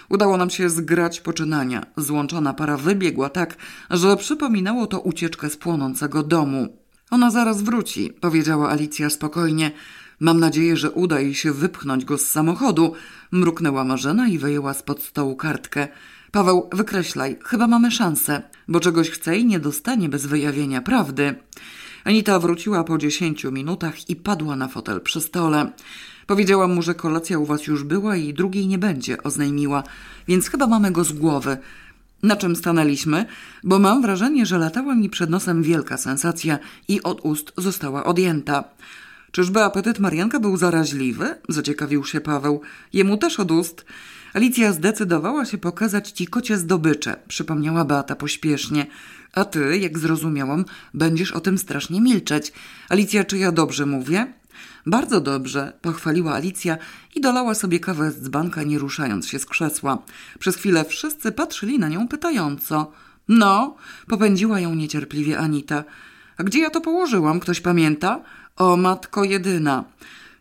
Udało nam się zgrać poczynania. Złączona para wybiegła tak, że przypominało to ucieczkę z płonącego domu. Ona zaraz wróci, powiedziała Alicja spokojnie. Mam nadzieję, że uda jej się wypchnąć go z samochodu. Mruknęła Marzena i wyjęła spod stołu kartkę. Paweł, wykreślaj, chyba mamy szansę, bo czegoś chce i nie dostanie bez wyjawienia prawdy. Anita wróciła po dziesięciu minutach i padła na fotel przy stole. Powiedziałam mu, że kolacja u was już była i drugiej nie będzie, oznajmiła, więc chyba mamy go z głowy. Na czym stanęliśmy? Bo mam wrażenie, że latała mi przed nosem wielka sensacja i od ust została odjęta. Czyżby apetyt Marianka był zaraźliwy? Zaciekawił się Paweł. Jemu też od ust. Alicja zdecydowała się pokazać ci kocie zdobycze, przypomniała Beata pośpiesznie. A ty, jak zrozumiałam, będziesz o tym strasznie milczeć. Alicja, czy ja dobrze mówię? Bardzo dobrze, pochwaliła Alicja i dolała sobie kawę z dzbanka, nie ruszając się z krzesła. Przez chwilę wszyscy patrzyli na nią pytająco. No, popędziła ją niecierpliwie Anita. A gdzie ja to położyłam, ktoś pamięta? O, matko jedyna.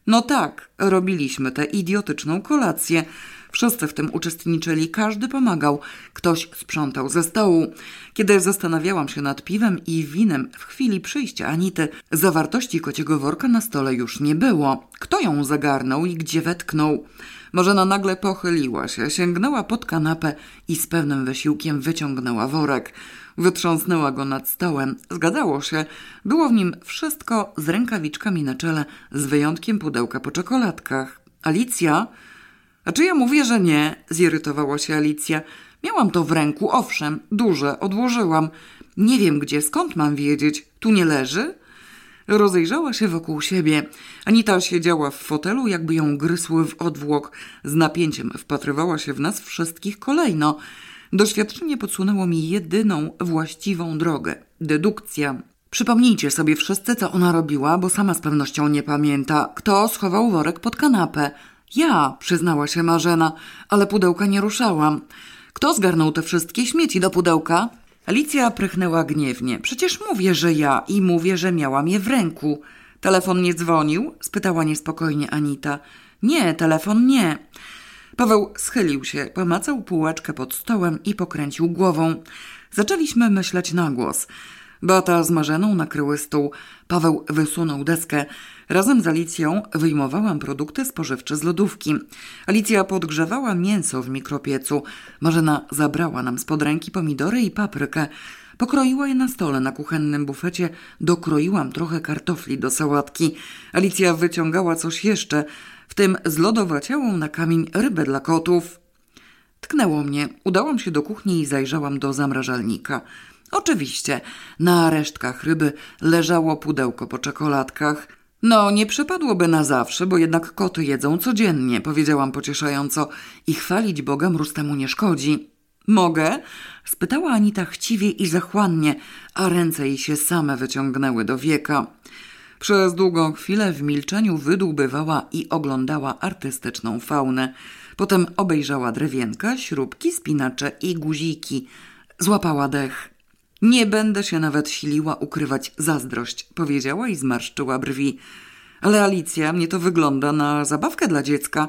No tak, robiliśmy tę idiotyczną kolację. Wszyscy w tym uczestniczyli, każdy pomagał, ktoś sprzątał ze stołu. Kiedy zastanawiałam się nad piwem i winem w chwili przyjścia Anity, zawartości kociego worka na stole już nie było. Kto ją zagarnął i gdzie wetknął? Marzena nagle pochyliła się, sięgnęła pod kanapę i z pewnym wysiłkiem wyciągnęła worek. Wytrząsnęła go nad stołem. Zgadzało się. Było w nim wszystko z rękawiczkami na czele, z wyjątkiem pudełka po czekoladkach. Alicja a czy ja mówię, że nie? zirytowała się Alicja. Miałam to w ręku, owszem, duże, odłożyłam. Nie wiem gdzie, skąd mam wiedzieć? Tu nie leży? Rozejrzała się wokół siebie. Anita siedziała w fotelu, jakby ją gryzły w odwłok. Z napięciem wpatrywała się w nas wszystkich kolejno. Doświadczenie podsunęło mi jedyną właściwą drogę dedukcja. Przypomnijcie sobie wszyscy, co ona robiła, bo sama z pewnością nie pamięta. Kto schował worek pod kanapę? Ja, przyznała się Marzena, ale pudełka nie ruszałam. Kto zgarnął te wszystkie śmieci do pudełka? Alicja prychnęła gniewnie. Przecież mówię, że ja i mówię, że miałam je w ręku. Telefon nie dzwonił? spytała niespokojnie Anita. Nie, telefon nie. Paweł schylił się, pomacał półeczkę pod stołem i pokręcił głową. Zaczęliśmy myśleć na głos. Beata z Marzeną nakryły stół. Paweł wysunął deskę. Razem z Alicją wyjmowałam produkty spożywcze z lodówki. Alicja podgrzewała mięso w mikropiecu. Marzena zabrała nam spod ręki pomidory i paprykę. Pokroiła je na stole na kuchennym bufecie, dokroiłam trochę kartofli do sałatki. Alicja wyciągała coś jeszcze, w tym zlodowaciałą na kamień rybę dla kotów. Tknęło mnie. Udałam się do kuchni i zajrzałam do zamrażalnika. Oczywiście, na resztkach ryby leżało pudełko po czekoladkach. No, nie przepadłoby na zawsze, bo jednak koty jedzą codziennie, powiedziałam pocieszająco i chwalić Boga mróz temu nie szkodzi. Mogę? spytała Anita chciwie i zachłannie, a ręce jej się same wyciągnęły do wieka. Przez długą chwilę w milczeniu wydłubywała i oglądała artystyczną faunę. Potem obejrzała drewienka, śrubki, spinacze i guziki. Złapała dech. Nie będę się nawet siliła ukrywać zazdrość, powiedziała i zmarszczyła brwi. Ale Alicja, mnie to wygląda na zabawkę dla dziecka.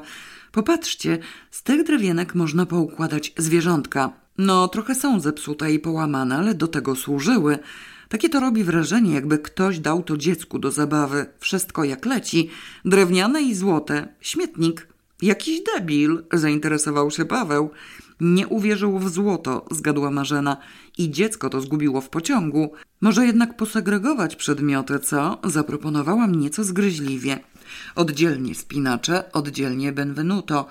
Popatrzcie, z tych drewienek można poukładać zwierzątka. No, trochę są zepsute i połamane, ale do tego służyły. Takie to robi wrażenie, jakby ktoś dał to dziecku do zabawy. Wszystko jak leci. Drewniane i złote. Śmietnik. Jakiś debil, zainteresował się Paweł. Nie uwierzył w złoto, zgadła Marzena. I dziecko to zgubiło w pociągu. Może jednak posegregować przedmioty, co? Zaproponowałam nieco zgryźliwie. Oddzielnie spinacze, oddzielnie Benvenuto.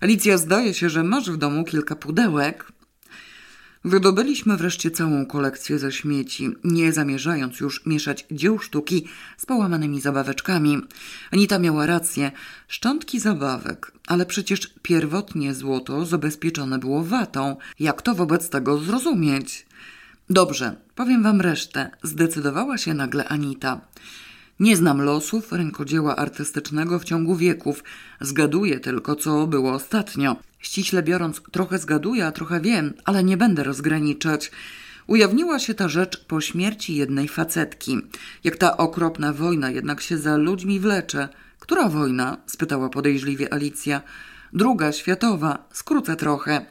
Alicja, zdaje się, że masz w domu kilka pudełek. Wydobyliśmy wreszcie całą kolekcję ze śmieci, nie zamierzając już mieszać dzieł sztuki z połamanymi zabaweczkami. Anita miała rację, szczątki zabawek, ale przecież pierwotnie złoto zabezpieczone było watą. Jak to wobec tego zrozumieć? Dobrze, powiem wam resztę, zdecydowała się nagle Anita. Nie znam losów rękodzieła artystycznego w ciągu wieków. Zgaduję tylko, co było ostatnio. Ściśle biorąc, trochę zgaduję, a trochę wiem, ale nie będę rozgraniczać. Ujawniła się ta rzecz po śmierci jednej facetki. Jak ta okropna wojna jednak się za ludźmi wlecze. Która wojna? spytała podejrzliwie Alicja. Druga, światowa. Skrócę trochę.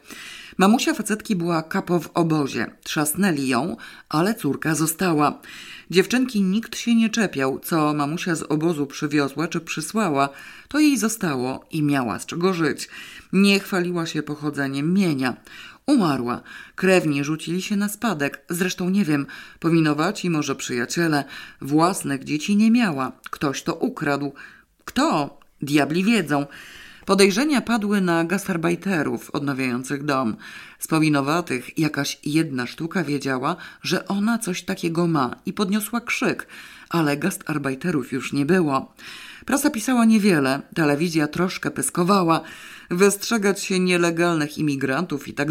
Mamusia facetki była kapo w obozie. Trzasnęli ją, ale córka została. Dziewczynki nikt się nie czepiał, co mamusia z obozu przywiozła czy przysłała. To jej zostało i miała z czego żyć. Nie chwaliła się pochodzeniem mienia. Umarła. Krewni rzucili się na spadek. Zresztą nie wiem, powinowaci może przyjaciele. Własnych dzieci nie miała. Ktoś to ukradł. Kto? Diabli wiedzą. Podejrzenia padły na gastarbajterów odnawiających dom. Z powinowatych jakaś jedna sztuka wiedziała, że ona coś takiego ma i podniosła krzyk, ale gastarbajterów już nie było. Prasa pisała niewiele, telewizja troszkę pyskowała, wystrzegać się nielegalnych imigrantów i tak.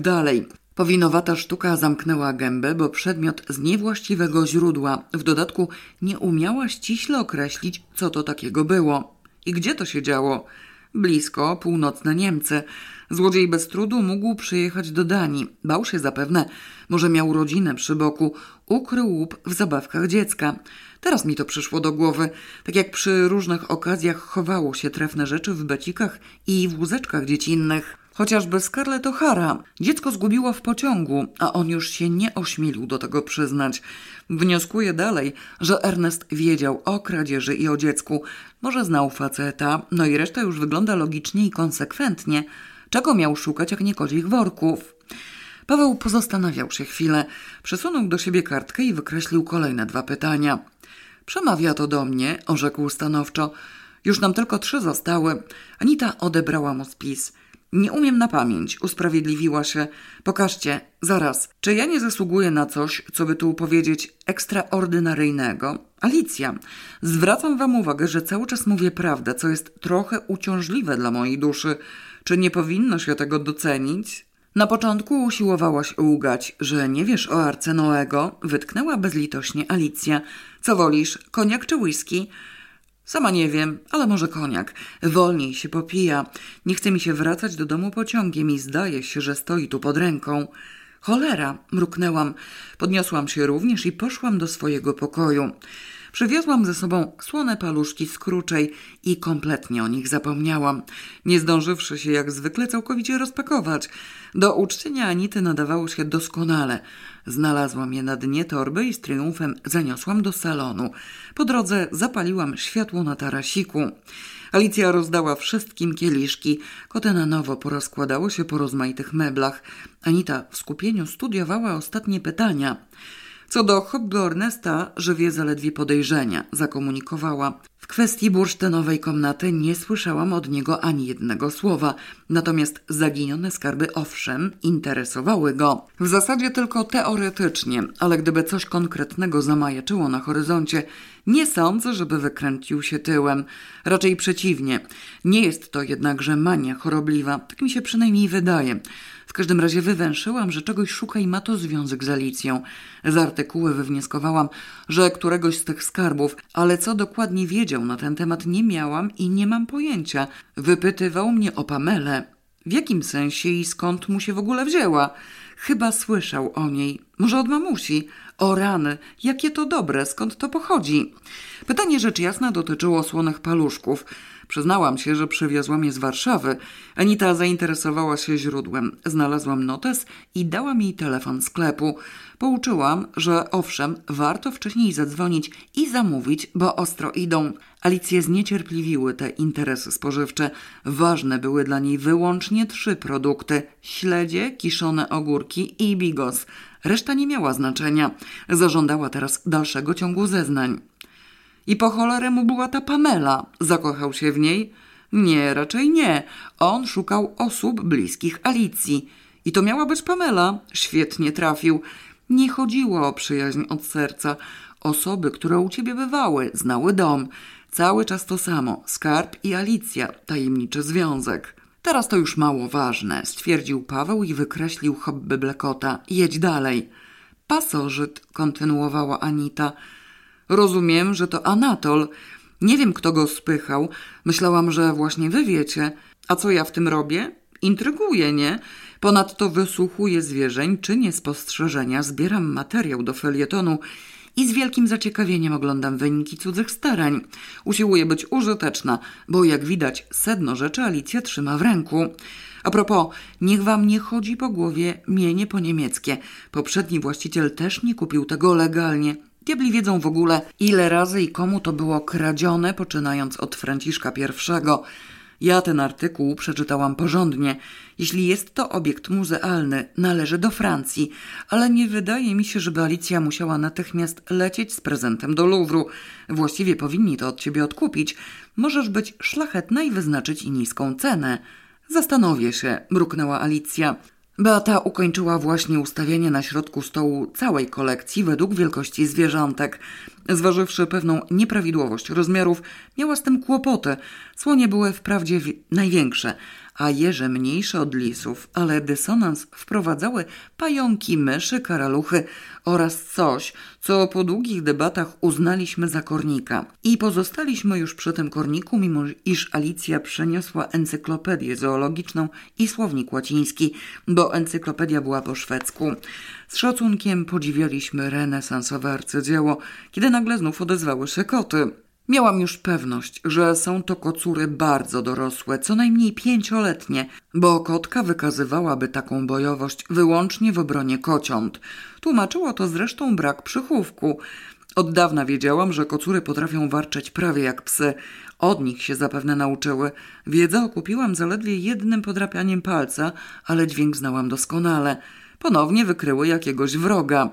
Powinowata sztuka zamknęła gębę, bo przedmiot z niewłaściwego źródła. W dodatku nie umiała ściśle określić, co to takiego było. I gdzie to się działo? Blisko północne Niemcy. Złodziej bez trudu mógł przyjechać do Danii. Bał się zapewne, może miał rodzinę przy boku. Ukrył łup w zabawkach dziecka. Teraz mi to przyszło do głowy. Tak jak przy różnych okazjach chowało się trefne rzeczy w becikach i w łózeczkach dziecinnych. Chociażby Scarlett O'Hara. Dziecko zgubiło w pociągu, a on już się nie ośmielił do tego przyznać. Wnioskuję dalej, że Ernest wiedział o kradzieży i o dziecku. Może znał faceta, no i reszta już wygląda logicznie i konsekwentnie. Czego miał szukać, jak nie kozich worków? Paweł pozastanawiał się chwilę, przesunął do siebie kartkę i wykreślił kolejne dwa pytania. Przemawia to do mnie, orzekł stanowczo. Już nam tylko trzy zostały. Anita odebrała mu spis. Nie umiem na pamięć, usprawiedliwiła się. Pokażcie, zaraz, czy ja nie zasługuję na coś, co by tu powiedzieć ekstraordynaryjnego? Alicja, zwracam wam uwagę, że cały czas mówię prawdę, co jest trochę uciążliwe dla mojej duszy. Czy nie powinno się tego docenić? Na początku usiłowałaś ugać, że nie wiesz o arce Noego, wytknęła bezlitośnie Alicja. Co wolisz, koniak czy whisky? Sama nie wiem, ale może koniak. Wolniej się popija. Nie chce mi się wracać do domu pociągiem i zdaje się, że stoi tu pod ręką. Cholera, mruknęłam. Podniosłam się również i poszłam do swojego pokoju. Przywiozłam ze sobą słone paluszki z kruczej i kompletnie o nich zapomniałam, nie zdążywszy się jak zwykle całkowicie rozpakować. Do uczczenia Anity nadawało się doskonale. Znalazłam je na dnie torby i z triumfem zaniosłam do salonu. Po drodze zapaliłam światło na tarasiku. Alicja rozdała wszystkim kieliszki. Koty na nowo porozkładało się po rozmaitych meblach. Anita w skupieniu studiowała ostatnie pytania. Co do hobby Ornesta, żywie zaledwie podejrzenia, zakomunikowała. W kwestii bursztynowej komnaty nie słyszałam od niego ani jednego słowa, natomiast zaginione skarby owszem interesowały go. W zasadzie tylko teoretycznie, ale gdyby coś konkretnego zamajaczyło na horyzoncie, nie sądzę, żeby wykręcił się tyłem. Raczej przeciwnie. Nie jest to jednakże mania chorobliwa, tak mi się przynajmniej wydaje. W każdym razie wywęszyłam, że czegoś szuka i ma to związek z Alicją. Z artykuły wywnioskowałam, że któregoś z tych skarbów, ale co dokładnie wiedział na ten temat nie miałam i nie mam pojęcia. Wypytywał mnie o Pamelę. W jakim sensie i skąd mu się w ogóle wzięła? Chyba słyszał o niej. Może od mamusi. O rany, jakie to dobre, skąd to pochodzi? Pytanie rzecz jasna dotyczyło słonych paluszków. Przyznałam się, że przywiozłam je z Warszawy. Anita zainteresowała się źródłem. Znalazłam notes i dała mi telefon sklepu. Pouczyłam, że owszem, warto wcześniej zadzwonić i zamówić, bo ostro idą. Alicję zniecierpliwiły te interesy spożywcze. Ważne były dla niej wyłącznie trzy produkty: śledzie, kiszone ogórki i bigos. Reszta nie miała znaczenia. Zażądała teraz dalszego ciągu zeznań. I po cholerę mu była ta Pamela. Zakochał się w niej? Nie, raczej nie. On szukał osób bliskich Alicji. I to miała być Pamela. Świetnie trafił. Nie chodziło o przyjaźń od serca. Osoby, które u ciebie bywały, znały dom. Cały czas to samo. Skarb i Alicja. Tajemniczy związek. Teraz to już mało ważne, stwierdził Paweł i wykreślił hobby Blekota. Jedź dalej. Pasożyt, kontynuowała Anita. Rozumiem, że to Anatol. Nie wiem, kto go spychał. Myślałam, że właśnie wy wiecie. A co ja w tym robię? Intryguje, nie? Ponadto wysłuchuję zwierzeń, czynię spostrzeżenia, zbieram materiał do felietonu i z wielkim zaciekawieniem oglądam wyniki cudzych starań. Usiłuję być użyteczna, bo jak widać, sedno rzeczy Alicja trzyma w ręku. A propos, niech wam nie chodzi po głowie mienie po niemieckie. Poprzedni właściciel też nie kupił tego legalnie. Diabli wiedzą w ogóle, ile razy i komu to było kradzione, poczynając od Franciszka I. Ja ten artykuł przeczytałam porządnie. Jeśli jest to obiekt muzealny, należy do Francji, ale nie wydaje mi się, żeby Alicja musiała natychmiast lecieć z prezentem do Louvru. Właściwie powinni to od ciebie odkupić. Możesz być szlachetna i wyznaczyć i niską cenę. Zastanowię się, mruknęła Alicja. Beata ukończyła właśnie ustawienie na środku stołu całej kolekcji według wielkości zwierzątek. Zważywszy pewną nieprawidłowość rozmiarów, miała z tym kłopoty. Słonie były wprawdzie największe, a jeże mniejsze od lisów, ale dysonans wprowadzały pająki, myszy, karaluchy oraz coś, co po długich debatach uznaliśmy za kornika. I pozostaliśmy już przy tym korniku, mimo iż Alicja przeniosła encyklopedię zoologiczną i słownik łaciński, bo encyklopedia była po szwedzku. Z szacunkiem podziwialiśmy renesansowe arcydzieło, kiedy nagle znów odezwały się koty. Miałam już pewność, że są to kocury bardzo dorosłe, co najmniej pięcioletnie, bo kotka wykazywałaby taką bojowość wyłącznie w obronie kociąt. Tłumaczyło to zresztą brak przychówku. Od dawna wiedziałam, że kocury potrafią warczeć prawie jak psy. Od nich się zapewne nauczyły. Wiedzę okupiłam zaledwie jednym podrapianiem palca, ale dźwięk znałam doskonale. Ponownie wykryły jakiegoś wroga.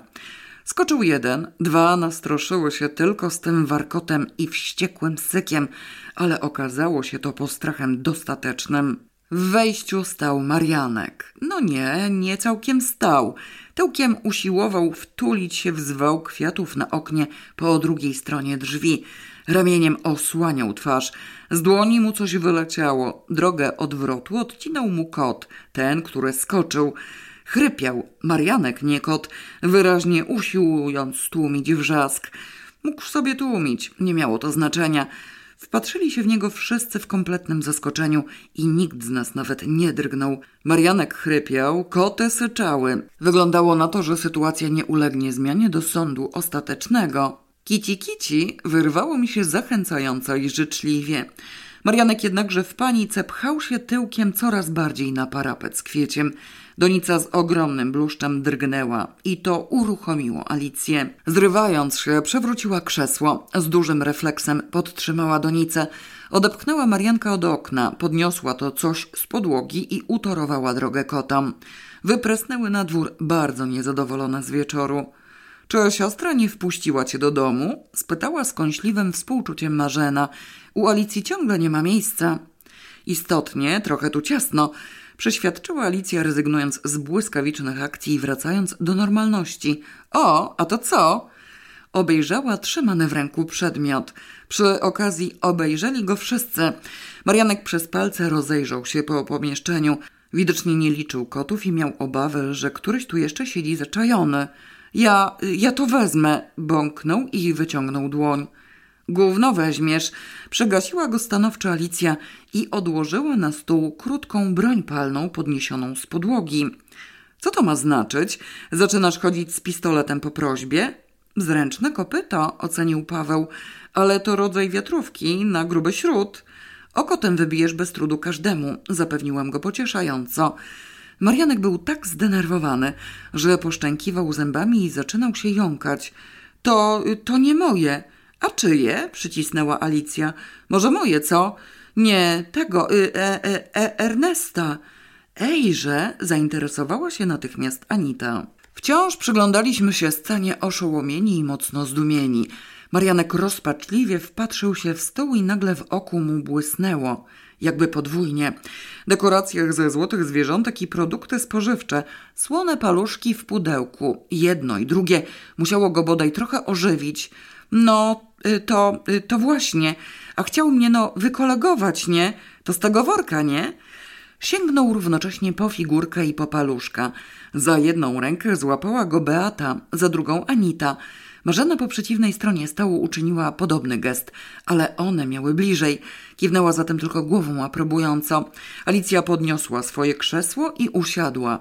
Skoczył jeden, dwa nastroszyły się tylko z tym warkotem i wściekłym sykiem, ale okazało się to postrachem dostatecznym. W wejściu stał Marianek. No nie, nie całkiem stał. Tyłkiem usiłował wtulić się w zwał kwiatów na oknie po drugiej stronie drzwi. Ramieniem osłaniał twarz. Z dłoni mu coś wyleciało. Drogę odwrotu odcinał mu kot, ten, który skoczył. Chrypiał Marianek, nie kot, wyraźnie usiłując stłumić wrzask. Mógł sobie tłumić, nie miało to znaczenia. Wpatrzyli się w niego wszyscy w kompletnym zaskoczeniu i nikt z nas nawet nie drgnął. Marianek chrypiał, koty syczały. Wyglądało na to, że sytuacja nie ulegnie zmianie do sądu ostatecznego. Kici kici wyrwało mi się zachęcająco i życzliwie. Marianek jednakże w panice pchał się tyłkiem coraz bardziej na parapet z kwieciem. Donica z ogromnym bluszczem drgnęła i to uruchomiło Alicję. Zrywając się, przewróciła krzesło. Z dużym refleksem podtrzymała Donicę. Odepchnęła Marianka od okna, podniosła to coś z podłogi i utorowała drogę kotom. Wypresnęły na dwór bardzo niezadowolone z wieczoru. Czy siostra nie wpuściła cię do domu? spytała skąśliwym współczuciem Marzena. U Alicji ciągle nie ma miejsca. Istotnie, trochę tu ciasno przeświadczyła Alicja, rezygnując z błyskawicznych akcji i wracając do normalności. O, a to co? Obejrzała trzymany w ręku przedmiot. Przy okazji obejrzeli go wszyscy. Marianek przez palce rozejrzał się po pomieszczeniu. Widocznie nie liczył kotów i miał obawy, że któryś tu jeszcze siedzi zaczajony. Ja, ja to wezmę, bąknął i wyciągnął dłoń. Gówno weźmiesz. Przegasiła go stanowczo Alicja i odłożyła na stół krótką broń palną podniesioną z podłogi. Co to ma znaczyć? Zaczynasz chodzić z pistoletem po prośbie? Zręczne kopyto, ocenił Paweł, ale to rodzaj wiatrówki na gruby śród. Okotem wybijesz bez trudu każdemu, zapewniłam go pocieszająco. Marianek był tak zdenerwowany, że poszczękiwał zębami i zaczynał się jąkać. To, to nie moje. A czyje? przycisnęła Alicja. Może moje, co? Nie, tego, y, e, e, e, Ernesta. Ejże, zainteresowała się natychmiast Anita. Wciąż przyglądaliśmy się scenie oszołomieni i mocno zdumieni. Marianek rozpaczliwie wpatrzył się w stół i nagle w oku mu błysnęło, jakby podwójnie. Dekoracjach ze złotych zwierzątek i produkty spożywcze, słone paluszki w pudełku, jedno i drugie musiało go bodaj trochę ożywić. No, y, to, y, to właśnie, a chciał mnie no wykolegować, nie? To z tego worka, nie? Sięgnął równocześnie po figurkę i po paluszka. Za jedną rękę złapała go Beata, za drugą Anita. Marzena po przeciwnej stronie stołu uczyniła podobny gest, ale one miały bliżej. Kiwnęła zatem tylko głową aprobująco. Alicja podniosła swoje krzesło i usiadła.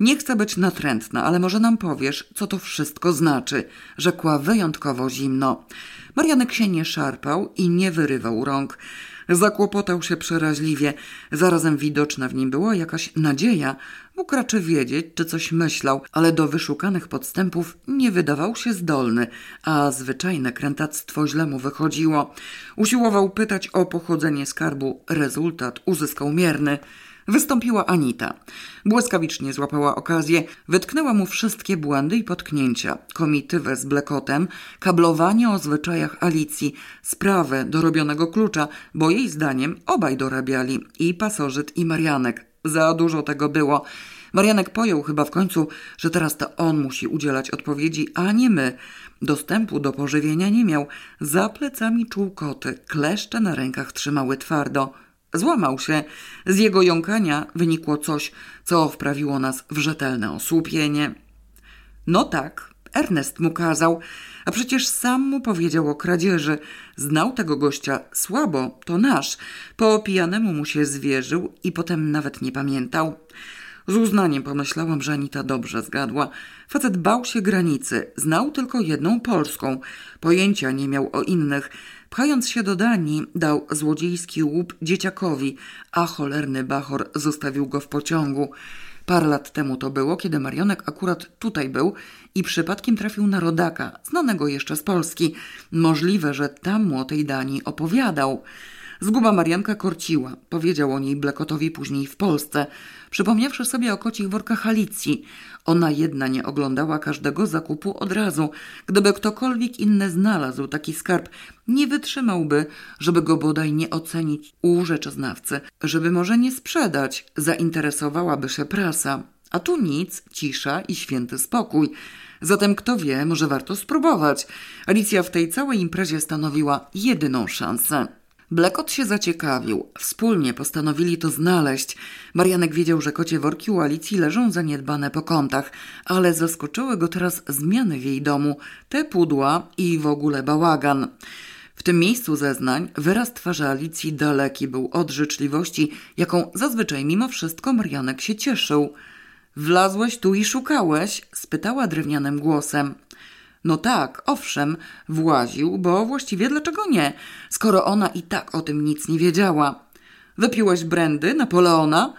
Nie chcę być natrętna, ale może nam powiesz, co to wszystko znaczy, rzekła wyjątkowo zimno. Marianek się nie szarpał i nie wyrywał rąk. Zakłopotał się przeraźliwie. Zarazem widoczna w nim była jakaś nadzieja. Mógł raczej wiedzieć, czy coś myślał, ale do wyszukanych podstępów nie wydawał się zdolny, a zwyczajne krętactwo źle mu wychodziło. Usiłował pytać o pochodzenie skarbu. Rezultat uzyskał mierny. Wystąpiła Anita. Błyskawicznie złapała okazję, wytknęła mu wszystkie błędy i potknięcia, komitywę z blekotem, kablowanie o zwyczajach Alicji, sprawę dorobionego klucza, bo jej zdaniem obaj dorabiali, i pasożyt, i Marianek. Za dużo tego było. Marianek pojął chyba w końcu, że teraz to on musi udzielać odpowiedzi, a nie my. Dostępu do pożywienia nie miał. Za plecami czuł koty, kleszcze na rękach trzymały twardo. Złamał się. Z jego jąkania wynikło coś, co wprawiło nas w rzetelne osłupienie. No tak, Ernest mu kazał, a przecież sam mu powiedział o kradzieży. Znał tego gościa słabo, to nasz. Po pijanemu mu się zwierzył i potem nawet nie pamiętał. Z uznaniem pomyślałam, że Anita dobrze zgadła. Facet bał się granicy, znał tylko jedną polską. Pojęcia nie miał o innych. Pchając się do Danii, dał złodziejski łup dzieciakowi, a cholerny bachor zostawił go w pociągu. Parę lat temu to było, kiedy Marionek akurat tutaj był i przypadkiem trafił na rodaka, znanego jeszcze z Polski. Możliwe, że tam mu o tej Danii opowiadał. Zguba Marianka korciła. Powiedział o niej Blekotowi później w Polsce, przypomniawszy sobie o kocich workach Alicji. Ona jedna nie oglądała każdego zakupu od razu. Gdyby ktokolwiek inny znalazł taki skarb, nie wytrzymałby, żeby go bodaj nie ocenić u rzeczoznawcy, żeby może nie sprzedać, zainteresowałaby się prasa. A tu nic, cisza i święty spokój. Zatem kto wie, może warto spróbować. Alicja w tej całej imprezie stanowiła jedyną szansę. Blekot się zaciekawił. Wspólnie postanowili to znaleźć. Marianek wiedział, że kocie worki u Alicji leżą zaniedbane po kątach, ale zaskoczyły go teraz zmiany w jej domu, te pudła i w ogóle bałagan. W tym miejscu zeznań wyraz twarzy Alicji daleki był od życzliwości, jaką zazwyczaj mimo wszystko Marianek się cieszył. Wlazłeś tu i szukałeś? spytała drewnianym głosem. No tak, owszem, właził, bo właściwie dlaczego nie, skoro ona i tak o tym nic nie wiedziała. Wypiłeś brandy Napoleona?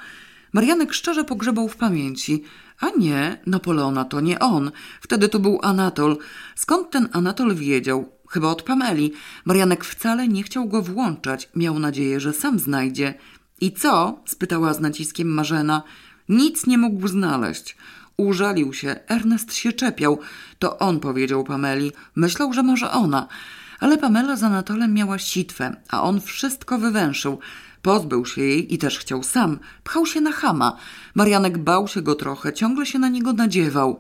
Marianek szczerze pogrzebał w pamięci. A nie, Napoleona to nie on. Wtedy to był Anatol. Skąd ten Anatol wiedział? Chyba od Pameli. Marianek wcale nie chciał go włączać. Miał nadzieję, że sam znajdzie. I co? spytała z naciskiem Marzena. Nic nie mógł znaleźć. Użalił się. Ernest się czepiał. To on powiedział Pameli. Myślał, że może ona. Ale Pamela z Anatolem miała sitwę, a on wszystko wywęszył. Pozbył się jej i też chciał sam. Pchał się na chama. Marianek bał się go trochę, ciągle się na niego nadziewał.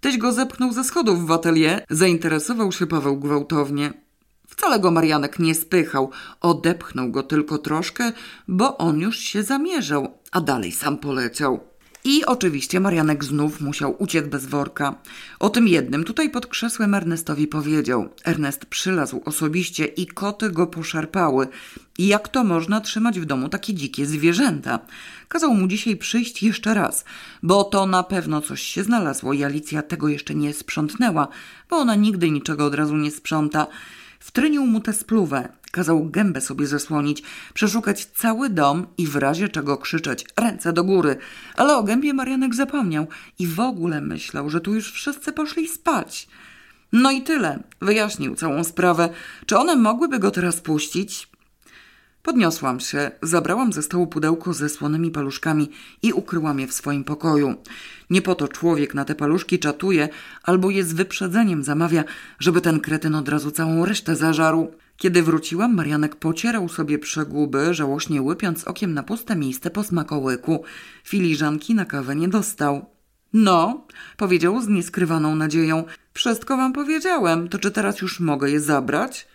Tyś go zepchnął ze schodów w atelier. Zainteresował się Paweł gwałtownie. Wcale go Marianek nie spychał, odepchnął go tylko troszkę, bo on już się zamierzał, a dalej sam poleciał. I oczywiście Marianek znów musiał uciec bez worka. O tym jednym tutaj pod krzesłem Ernestowi powiedział. Ernest przylazł osobiście i koty go poszarpały. Jak to można trzymać w domu takie dzikie zwierzęta? Kazał mu dzisiaj przyjść jeszcze raz, bo to na pewno coś się znalazło i Alicja tego jeszcze nie sprzątnęła, bo ona nigdy niczego od razu nie sprząta. Wtrynił mu tę spluwę, kazał gębę sobie zasłonić, przeszukać cały dom i w razie czego krzyczeć ręce do góry. Ale o gębie Marianek zapomniał i w ogóle myślał, że tu już wszyscy poszli spać. No i tyle. Wyjaśnił całą sprawę. Czy one mogłyby go teraz puścić? Podniosłam się, zabrałam ze stołu pudełko ze słonymi paluszkami i ukryłam je w swoim pokoju. Nie po to człowiek na te paluszki czatuje albo je z wyprzedzeniem zamawia, żeby ten kretyn od razu całą resztę zażarł. Kiedy wróciłam, Marianek pocierał sobie przeguby, żałośnie łypiąc okiem na puste miejsce po smakołyku. Filiżanki na kawę nie dostał. No, powiedział z nieskrywaną nadzieją. Wszystko wam powiedziałem, to czy teraz już mogę je zabrać?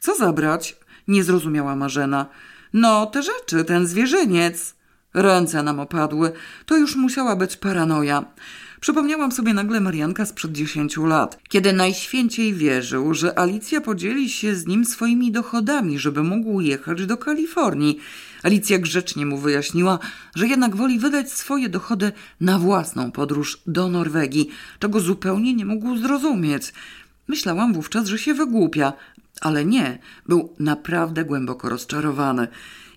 Co zabrać? Nie zrozumiała Marzena. No, te rzeczy, ten zwierzyniec. Ręce nam opadły. To już musiała być paranoja. Przypomniałam sobie nagle Marianka sprzed dziesięciu lat, kiedy najświęciej wierzył, że Alicja podzieli się z nim swoimi dochodami, żeby mógł jechać do Kalifornii. Alicja grzecznie mu wyjaśniła, że jednak woli wydać swoje dochody na własną podróż do Norwegii, czego zupełnie nie mógł zrozumieć. Myślałam wówczas, że się wygłupia, ale nie, był naprawdę głęboko rozczarowany.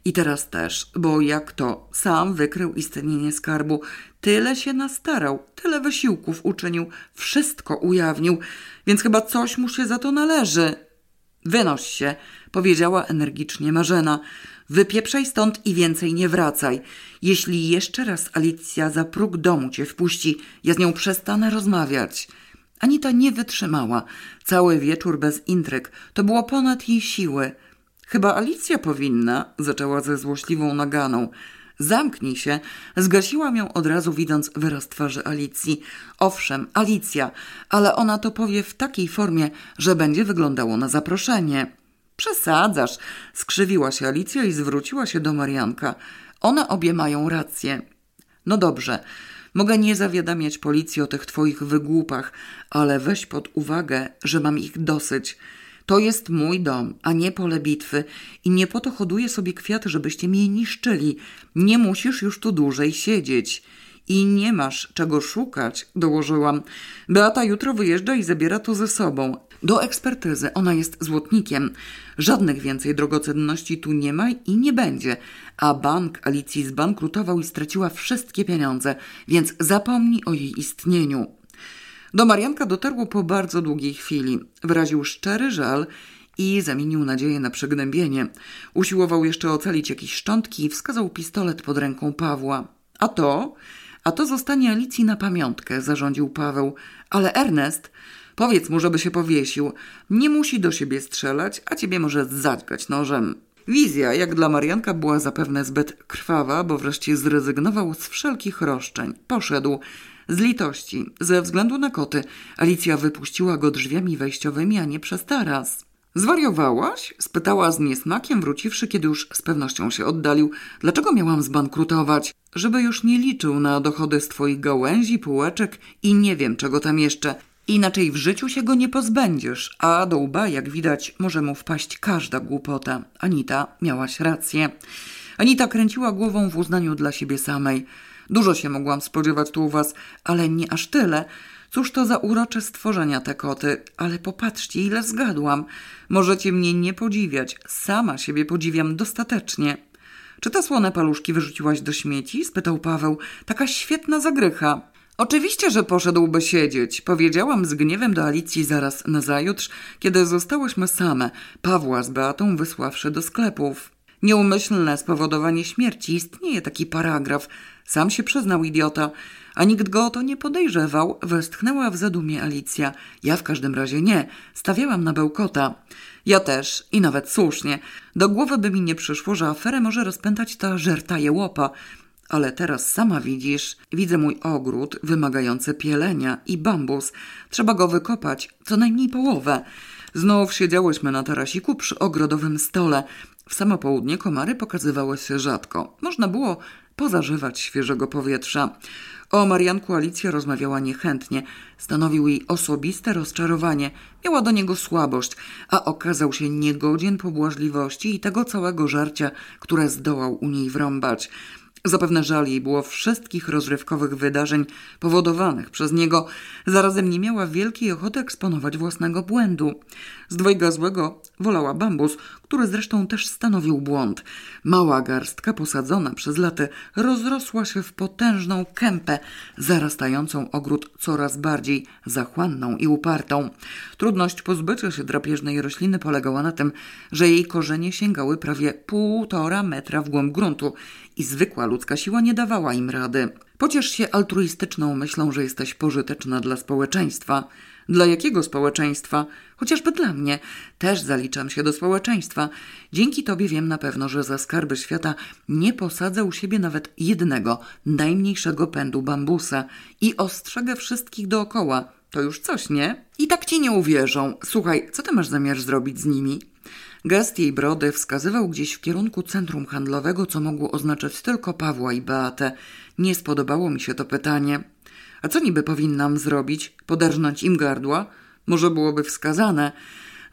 I teraz też, bo jak to sam wykrył istnienie skarbu, tyle się nastarał, tyle wysiłków uczynił, wszystko ujawnił, więc chyba coś mu się za to należy. Wynoś się, powiedziała energicznie Marzena. Wypieprzaj stąd i więcej nie wracaj. Jeśli jeszcze raz Alicja za próg domu cię wpuści, ja z nią przestanę rozmawiać. Anita nie wytrzymała. Cały wieczór bez intryg. To było ponad jej siły. Chyba Alicja powinna, zaczęła ze złośliwą naganą. Zamknij się. Zgasiłam ją od razu, widząc wyraz twarzy Alicji. Owszem, Alicja, ale ona to powie w takiej formie, że będzie wyglądało na zaproszenie. Przesadzasz, skrzywiła się Alicja i zwróciła się do Marianka. One obie mają rację. No dobrze, mogę nie zawiadamiać policji o tych twoich wygłupach, ale weź pod uwagę, że mam ich dosyć. To jest mój dom, a nie pole bitwy i nie po to hoduję sobie kwiaty, żebyście mnie niszczyli. Nie musisz już tu dłużej siedzieć. I nie masz czego szukać, dołożyłam. Beata jutro wyjeżdża i zabiera to ze sobą. Do ekspertyzy ona jest złotnikiem. Żadnych więcej drogocenności tu nie ma i nie będzie. A bank Alicji zbankrutował i straciła wszystkie pieniądze, więc zapomnij o jej istnieniu. Do Marianka dotarło po bardzo długiej chwili. Wyraził szczery żal i zamienił nadzieję na przygnębienie. Usiłował jeszcze ocalić jakieś szczątki i wskazał pistolet pod ręką Pawła. A to? A to zostanie Alicji na pamiątkę, zarządził Paweł. Ale Ernest, powiedz mu, żeby się powiesił. Nie musi do siebie strzelać, a ciebie może zadźgać nożem. Wizja, jak dla Marianka, była zapewne zbyt krwawa, bo wreszcie zrezygnował z wszelkich roszczeń. Poszedł. Z litości, ze względu na koty, Alicja wypuściła go drzwiami wejściowymi, a nie przez taras. Zwariowałaś? spytała z niesmakiem, wróciwszy, kiedy już z pewnością się oddalił. Dlaczego miałam zbankrutować? Żeby już nie liczył na dochody z twoich gałęzi, półeczek i nie wiem czego tam jeszcze. Inaczej w życiu się go nie pozbędziesz, a do łba, jak widać, może mu wpaść każda głupota. Anita, miałaś rację. Anita kręciła głową w uznaniu dla siebie samej. Dużo się mogłam spodziewać tu u was, ale nie aż tyle. Cóż to za urocze stworzenia te koty, ale popatrzcie, ile zgadłam. Możecie mnie nie podziwiać, sama siebie podziwiam dostatecznie. Czy te słone paluszki wyrzuciłaś do śmieci? spytał Paweł. Taka świetna zagrycha. Oczywiście, że poszedłby siedzieć, powiedziałam z gniewem do Alicji zaraz nazajutrz, kiedy zostałyśmy same, Pawła z Beatą wysławszy do sklepów. Nieumyślne spowodowanie śmierci istnieje taki paragraf. Sam się przyznał idiota, a nikt go o to nie podejrzewał, westchnęła w zadumie Alicja. Ja w każdym razie nie, stawiałam na bełkota. Ja też, i nawet słusznie. Do głowy by mi nie przyszło, że aferę może rozpętać ta żerta jełopa. Ale teraz sama widzisz, widzę mój ogród wymagający pielenia i bambus. Trzeba go wykopać, co najmniej połowę. Znów siedziałyśmy na tarasiku przy ogrodowym stole. W samo południe komary pokazywały się rzadko. Można było pozażywać świeżego powietrza. O Marianku Alicja rozmawiała niechętnie. Stanowił jej osobiste rozczarowanie. Miała do niego słabość, a okazał się niegodzien pobłażliwości i tego całego żarcia, które zdołał u niej wrąbać. Zapewne żal jej było wszystkich rozrywkowych wydarzeń powodowanych przez niego. Zarazem nie miała wielkiej ochoty eksponować własnego błędu. Z dwojga złego Wolała bambus, który zresztą też stanowił błąd. Mała garstka posadzona przez laty rozrosła się w potężną kępę, zarastającą ogród coraz bardziej zachłanną i upartą. Trudność pozbycia się drapieżnej rośliny polegała na tym, że jej korzenie sięgały prawie półtora metra w głąb gruntu i zwykła ludzka siła nie dawała im rady. Pociesz się altruistyczną myślą, że jesteś pożyteczna dla społeczeństwa. Dla jakiego społeczeństwa? Chociażby dla mnie. Też zaliczam się do społeczeństwa. Dzięki tobie wiem na pewno, że za skarby świata nie posadzę u siebie nawet jednego, najmniejszego pędu bambusa i ostrzegę wszystkich dookoła. To już coś, nie? I tak ci nie uwierzą. Słuchaj, co ty masz zamiar zrobić z nimi? Gest jej brody wskazywał gdzieś w kierunku centrum handlowego, co mogło oznaczać tylko Pawła i Beatę. Nie spodobało mi się to pytanie. A co niby powinnam zrobić? Poderżnąć im gardła? Może byłoby wskazane.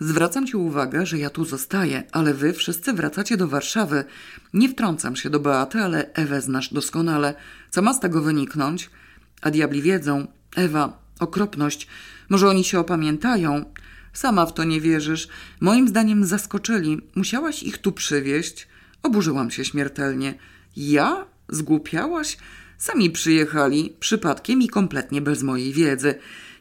Zwracam ci uwagę, że ja tu zostaję, ale wy wszyscy wracacie do Warszawy. Nie wtrącam się do Beaty, ale Ewę znasz doskonale. Co ma z tego wyniknąć? A diabli wiedzą. Ewa, okropność. Może oni się opamiętają? Sama w to nie wierzysz. Moim zdaniem zaskoczyli. Musiałaś ich tu przywieźć. Oburzyłam się śmiertelnie. Ja? Zgłupiałaś? Sami przyjechali, przypadkiem i kompletnie bez mojej wiedzy.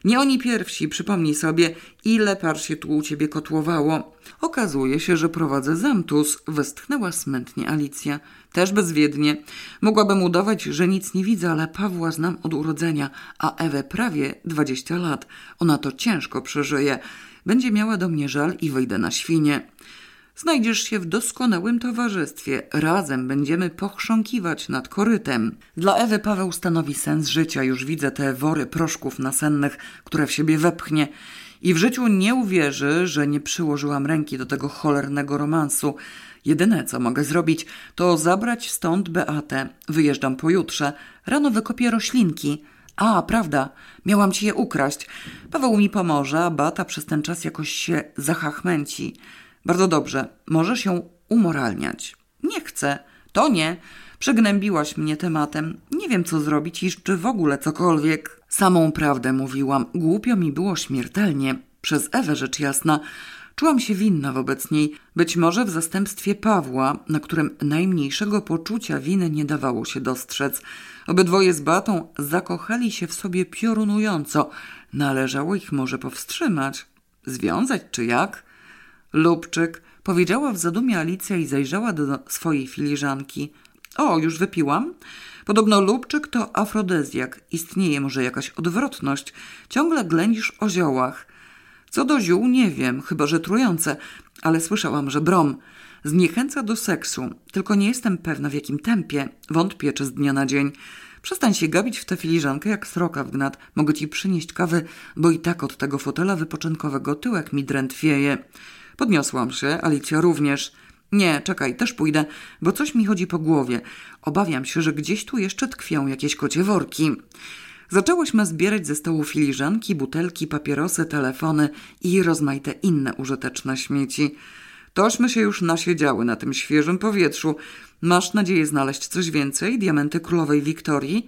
Nie oni pierwsi, przypomnij sobie, ile par się tu u ciebie kotłowało. Okazuje się, że prowadzę zamtus, westchnęła smętnie Alicja. Też bezwiednie. Mogłabym udawać, że nic nie widzę, ale Pawła znam od urodzenia, a Ewę prawie dwadzieścia lat. Ona to ciężko przeżyje. Będzie miała do mnie żal i wyjdę na świnie. Znajdziesz się w doskonałym towarzystwie. Razem będziemy pochrząkiwać nad korytem. Dla Ewy Paweł stanowi sens życia. Już widzę te wory proszków nasennych, które w siebie wepchnie. I w życiu nie uwierzy, że nie przyłożyłam ręki do tego cholernego romansu. Jedyne, co mogę zrobić, to zabrać stąd Beatę. Wyjeżdżam pojutrze. Rano wykopię roślinki. A, prawda, miałam ci je ukraść. Paweł mi pomoże, a Beata przez ten czas jakoś się zachachmęci. Bardzo dobrze, możesz ją umoralniać. Nie chcę. To nie. Przegnębiłaś mnie tematem. Nie wiem, co zrobić i czy w ogóle cokolwiek. Samą prawdę mówiłam. Głupio mi było śmiertelnie. Przez Ewę rzecz jasna. Czułam się winna wobec niej, być może w zastępstwie Pawła, na którym najmniejszego poczucia winy nie dawało się dostrzec. Obydwoje z Batą zakochali się w sobie piorunująco. Należało ich może powstrzymać. Związać czy jak? Lubczyk, powiedziała w zadumie Alicja i zajrzała do swojej filiżanki. O, już wypiłam? Podobno lubczyk to afrodezjak. Istnieje może jakaś odwrotność. Ciągle ględzisz o ziołach. Co do ziół nie wiem, chyba że trujące, ale słyszałam, że brom zniechęca do seksu. Tylko nie jestem pewna w jakim tempie. Wątpię, czy z dnia na dzień. Przestań się gabić w tę filiżankę jak sroka w gnat. Mogę ci przynieść kawy, bo i tak od tego fotela wypoczynkowego tyłek mi drętwieje. Podniosłam się, Alicja również. Nie, czekaj, też pójdę, bo coś mi chodzi po głowie. Obawiam się, że gdzieś tu jeszcze tkwią jakieś kocie worki. Zaczęłyśmy zbierać ze stołu filiżanki, butelki, papierosy, telefony i rozmaite inne użyteczne śmieci. Tośmy się już nasiedziały na tym świeżym powietrzu. Masz nadzieję znaleźć coś więcej? Diamenty królowej Wiktorii?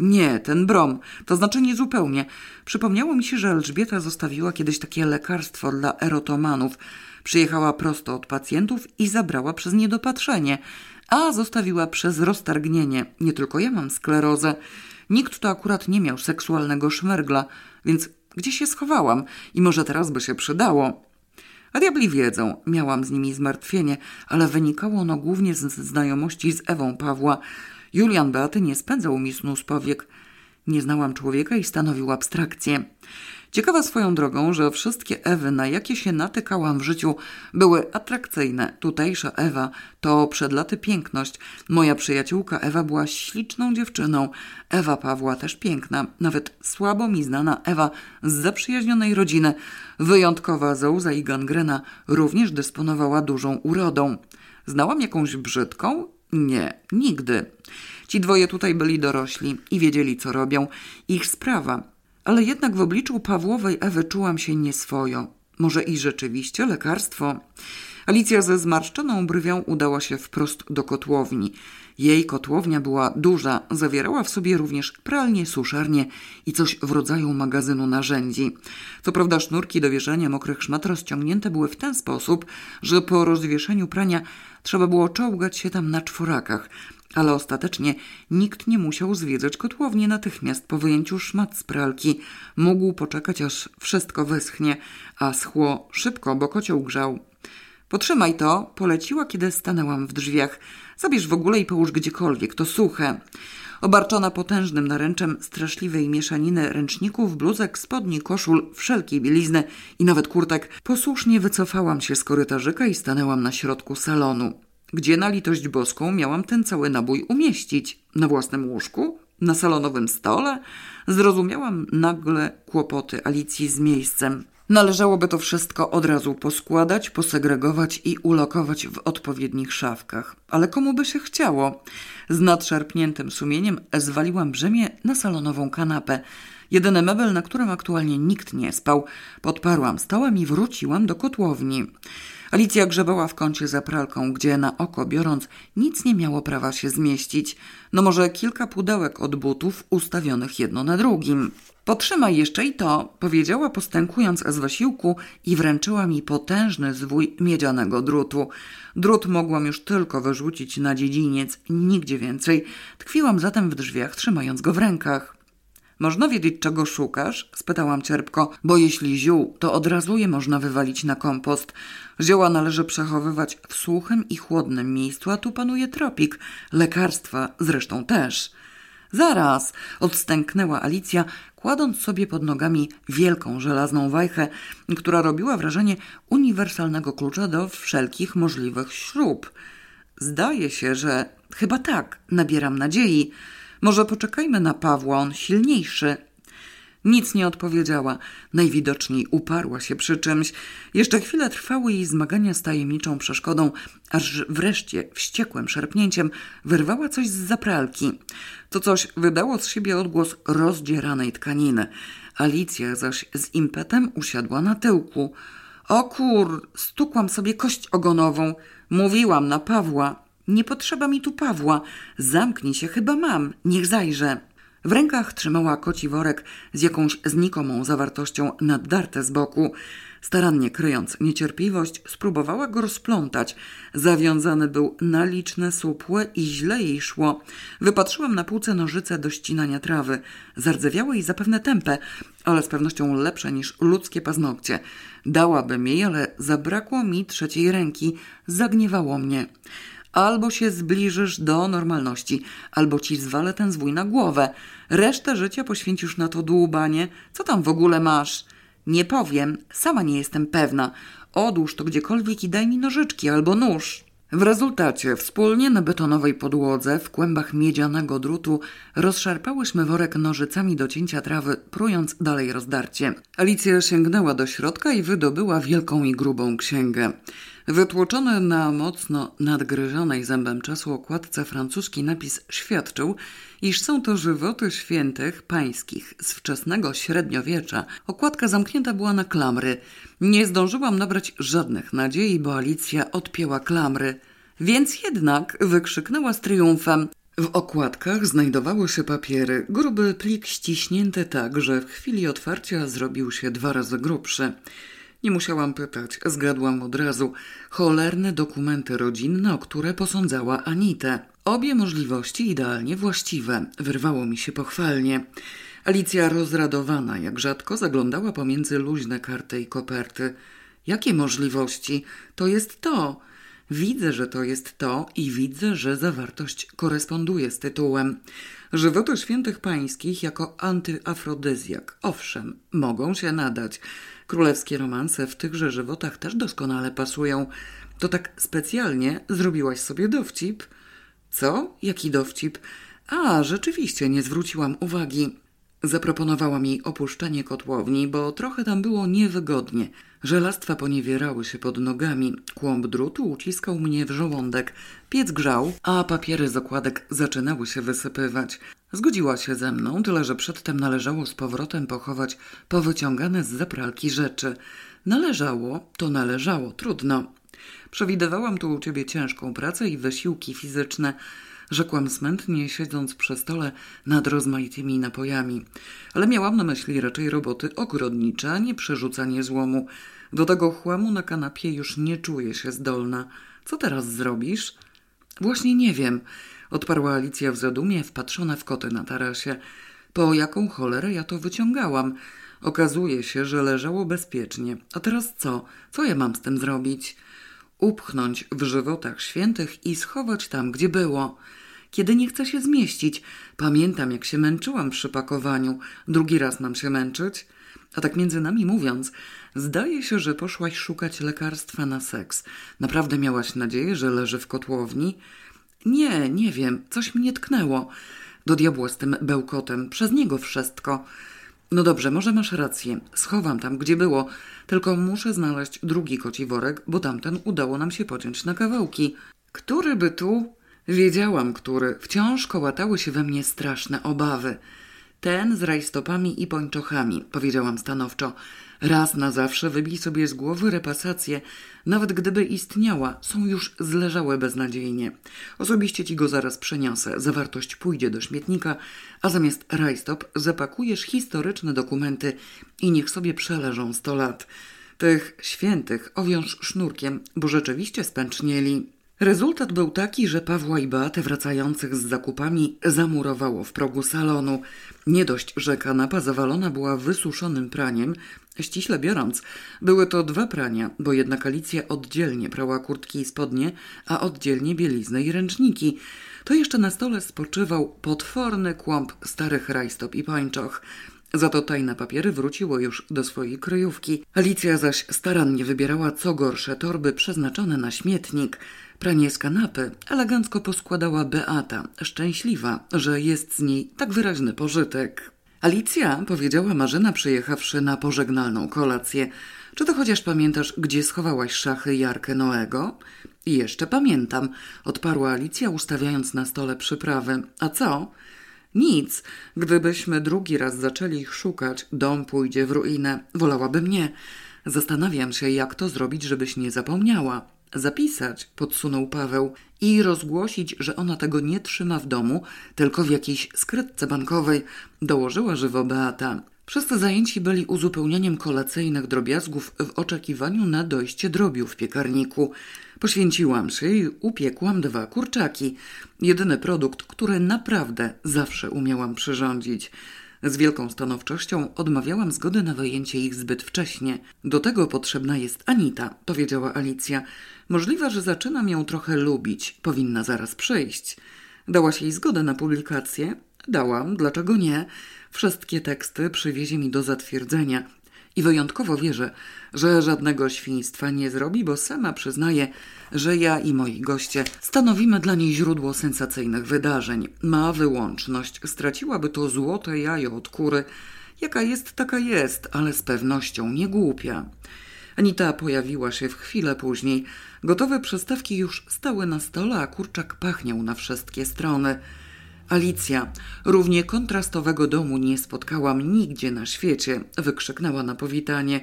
Nie, ten brom. To znaczy nie zupełnie. Przypomniało mi się, że Elżbieta zostawiła kiedyś takie lekarstwo dla erotomanów. Przyjechała prosto od pacjentów i zabrała przez niedopatrzenie, a zostawiła przez roztargnienie. Nie tylko ja mam sklerozę. Nikt tu akurat nie miał seksualnego szmergla, więc gdzieś się schowałam i może teraz by się przydało. A diabli wiedzą, miałam z nimi zmartwienie, ale wynikało ono głównie z znajomości z Ewą Pawła. Julian Beaty nie spędzał mi snu z powiek. Nie znałam człowieka i stanowił abstrakcję. Ciekawa swoją drogą, że wszystkie Ewy, na jakie się natykałam w życiu, były atrakcyjne. Tutejsza Ewa to przed laty piękność. Moja przyjaciółka Ewa była śliczną dziewczyną. Ewa Pawła też piękna, nawet słabo mi znana Ewa z zaprzyjaźnionej rodziny. Wyjątkowa Zouza i gangrena również dysponowała dużą urodą. Znałam jakąś brzydką? Nie, nigdy. Ci dwoje tutaj byli dorośli i wiedzieli, co robią. Ich sprawa ale jednak w obliczu Pawłowej Ewy czułam się nieswojo. Może i rzeczywiście lekarstwo. Alicja ze zmarszczoną brwią udała się wprost do kotłowni. Jej kotłownia była duża, zawierała w sobie również pralnię, suszarnię i coś w rodzaju magazynu narzędzi. Co prawda sznurki do wieszania mokrych szmat rozciągnięte były w ten sposób, że po rozwieszeniu prania trzeba było czołgać się tam na czworakach, ale ostatecznie nikt nie musiał zwiedzać kotłowni natychmiast po wyjęciu szmat z pralki. Mógł poczekać, aż wszystko wyschnie, a schło szybko, bo kocioł grzał. Potrzymaj to, poleciła, kiedy stanęłam w drzwiach. Zabierz w ogóle i połóż gdziekolwiek, to suche. Obarczona potężnym naręczem straszliwej mieszaniny ręczników, bluzek, spodni, koszul, wszelkiej bielizny i nawet kurtek, posłusznie wycofałam się z korytarzyka i stanęłam na środku salonu. Gdzie na litość boską miałam ten cały nabój umieścić? Na własnym łóżku? Na salonowym stole? Zrozumiałam nagle kłopoty Alicji z miejscem. Należałoby to wszystko od razu poskładać, posegregować i ulokować w odpowiednich szafkach. Ale komu by się chciało? Z nadszarpniętym sumieniem zwaliłam brzemię na salonową kanapę. Jedyny mebel, na którym aktualnie nikt nie spał. Podparłam stołem i wróciłam do kotłowni. Alicja grzebała w kącie za pralką, gdzie na oko biorąc nic nie miało prawa się zmieścić. No może kilka pudełek od butów ustawionych jedno na drugim. Potrzymaj jeszcze i to, powiedziała postękując z wysiłku i wręczyła mi potężny zwój miedzianego drutu. Drut mogłam już tylko wyrzucić na dziedziniec, nigdzie więcej. Tkwiłam zatem w drzwiach, trzymając go w rękach. Można wiedzieć, czego szukasz? spytałam cierpko, bo jeśli ziół, to od razu je można wywalić na kompost. Zioła należy przechowywać w suchym i chłodnym miejscu, a tu panuje tropik. Lekarstwa zresztą też. Zaraz, odstęknęła Alicja, kładąc sobie pod nogami wielką żelazną wajchę, która robiła wrażenie uniwersalnego klucza do wszelkich możliwych śrub. Zdaje się, że chyba tak, nabieram nadziei. Może poczekajmy na Pawła, on silniejszy. Nic nie odpowiedziała. Najwidoczniej uparła się przy czymś. Jeszcze chwilę trwały jej zmagania z tajemniczą przeszkodą, aż wreszcie wściekłym szarpnięciem wyrwała coś z zapralki. To coś wydało z siebie odgłos rozdzieranej tkaniny. Alicja zaś z impetem usiadła na tyłku. O kur, stukłam sobie kość ogonową. Mówiłam na Pawła. Nie potrzeba mi tu Pawła. Zamknij się, chyba mam. Niech zajrzę. W rękach trzymała koci worek z jakąś znikomą zawartością naddarte z boku. Starannie kryjąc niecierpliwość, spróbowała go rozplątać. Zawiązany był na liczne słupłe i źle jej szło. Wypatrzyłam na półce nożyce do ścinania trawy. Zardzewiałe i zapewne tępe, ale z pewnością lepsze niż ludzkie paznokcie. Dałabym jej, ale zabrakło mi trzeciej ręki. Zagniewało mnie. Albo się zbliżysz do normalności, albo ci zwalę ten zwój na głowę. Resztę życia poświęcisz na to dłubanie. Co tam w ogóle masz? Nie powiem, sama nie jestem pewna. Odłóż to gdziekolwiek i daj mi nożyczki albo nóż. W rezultacie wspólnie na betonowej podłodze w kłębach miedzianego drutu rozszarpałyśmy worek nożycami do cięcia trawy, prując dalej rozdarcie. Alicja sięgnęła do środka i wydobyła wielką i grubą księgę. Wytłoczony na mocno nadgryzionej zębem czasu okładce francuski napis świadczył, iż są to żywoty świętych pańskich z wczesnego średniowiecza. Okładka zamknięta była na klamry. Nie zdążyłam nabrać żadnych nadziei, bo Alicja odpięła klamry. Więc jednak wykrzyknęła z triumfem. W okładkach znajdowały się papiery, gruby plik ściśnięty tak, że w chwili otwarcia zrobił się dwa razy grubszy. Nie musiałam pytać, zgadłam od razu. Cholerne dokumenty rodzinne, o które posądzała Anitę. Obie możliwości idealnie właściwe. Wyrwało mi się pochwalnie. Alicja rozradowana, jak rzadko, zaglądała pomiędzy luźne karty i koperty. Jakie możliwości? To jest to. Widzę, że to jest to i widzę, że zawartość koresponduje z tytułem. Żywoty świętych pańskich jako antyafrodyzjak. Owszem, mogą się nadać. Królewskie romanse w tychże żywotach też doskonale pasują. To tak specjalnie zrobiłaś sobie dowcip? Co? Jaki dowcip? A, rzeczywiście, nie zwróciłam uwagi. Zaproponowałam jej opuszczenie kotłowni, bo trochę tam było niewygodnie. Żelastwa poniewierały się pod nogami, kłąb drutu uciskał mnie w żołądek, piec grzał, a papiery z okładek zaczynały się wysypywać. Zgodziła się ze mną, tyle że przedtem należało z powrotem pochować powyciągane z zapralki rzeczy. Należało, to należało, trudno. Przewidywałam tu u ciebie ciężką pracę i wysiłki fizyczne, rzekłam smętnie, siedząc przy stole nad rozmaitymi napojami. Ale miałam na myśli raczej roboty ogrodnicze, a nie przerzucanie złomu. Do tego chłamu na kanapie już nie czuję się zdolna. Co teraz zrobisz? Właśnie nie wiem, odparła Alicja w zadumie, wpatrzona w koty na tarasie. Po jaką cholerę ja to wyciągałam? Okazuje się, że leżało bezpiecznie. A teraz co? Co ja mam z tym zrobić? Upchnąć w żywotach świętych i schować tam, gdzie było. Kiedy nie chcę się zmieścić, pamiętam jak się męczyłam przy pakowaniu. Drugi raz mam się męczyć? A tak między nami mówiąc, zdaje się, że poszłaś szukać lekarstwa na seks. Naprawdę miałaś nadzieję, że leży w kotłowni? Nie, nie wiem, coś mnie tknęło. Do diabła z tym bełkotem, przez niego wszystko. No dobrze, może masz rację. Schowam tam, gdzie było. Tylko muszę znaleźć drugi koci worek, bo tamten udało nam się pociąć na kawałki. Który by tu? Wiedziałam, który. Wciąż kołatały się we mnie straszne obawy. Ten z rajstopami i pończochami, powiedziałam stanowczo. Raz na zawsze wybij sobie z głowy repasację. Nawet gdyby istniała, są już zleżałe beznadziejnie. Osobiście ci go zaraz przeniosę. Zawartość pójdzie do śmietnika, a zamiast rajstop zapakujesz historyczne dokumenty i niech sobie przeleżą sto lat. Tych świętych owiąż sznurkiem, bo rzeczywiście spęcznieli. Rezultat był taki, że Pawła i Beatę wracających z zakupami zamurowało w progu salonu. Nie dość, że kanapa zawalona była wysuszonym praniem, ściśle biorąc, były to dwa prania, bo jednak Alicja oddzielnie prała kurtki i spodnie, a oddzielnie bieliznę i ręczniki. To jeszcze na stole spoczywał potworny kłąb starych rajstop i pańczoch. Za to tajne papiery wróciło już do swojej kryjówki. Alicja zaś starannie wybierała co gorsze torby przeznaczone na śmietnik – Pranie z kanapy elegancko poskładała Beata, szczęśliwa, że jest z niej tak wyraźny pożytek. Alicja, powiedziała Marzyna, przyjechawszy na pożegnalną kolację. Czy to chociaż pamiętasz, gdzie schowałaś szachy Jarkę Noego? Jeszcze pamiętam, odparła Alicja, ustawiając na stole przyprawy. A co? Nic. Gdybyśmy drugi raz zaczęli ich szukać, dom pójdzie w ruinę. Wolałabym nie. Zastanawiam się, jak to zrobić, żebyś nie zapomniała. Zapisać, podsunął Paweł, i rozgłosić, że ona tego nie trzyma w domu, tylko w jakiejś skrytce bankowej, dołożyła żywo Beata. Wszyscy zajęci byli uzupełnianiem kolacyjnych drobiazgów w oczekiwaniu na dojście drobiu w piekarniku. Poświęciłam się i upiekłam dwa kurczaki. Jedyny produkt, który naprawdę zawsze umiałam przyrządzić. Z wielką stanowczością odmawiałam zgody na wyjęcie ich zbyt wcześnie. Do tego potrzebna jest Anita, powiedziała Alicja. Możliwe, że zaczynam ją trochę lubić. Powinna zaraz przyjść. Dałaś jej zgodę na publikację? Dałam, dlaczego nie? Wszystkie teksty przywiezie mi do zatwierdzenia. I wyjątkowo wierzę, że żadnego świństwa nie zrobi, bo sama przyznaje, że ja i moi goście stanowimy dla niej źródło sensacyjnych wydarzeń. Ma wyłączność, straciłaby to złote jajo od kury. Jaka jest, taka jest, ale z pewnością nie głupia. Anita pojawiła się w chwilę później. Gotowe przystawki już stały na stole, a kurczak pachniał na wszystkie strony. Alicja, równie kontrastowego domu nie spotkałam nigdzie na świecie, wykrzyknęła na powitanie.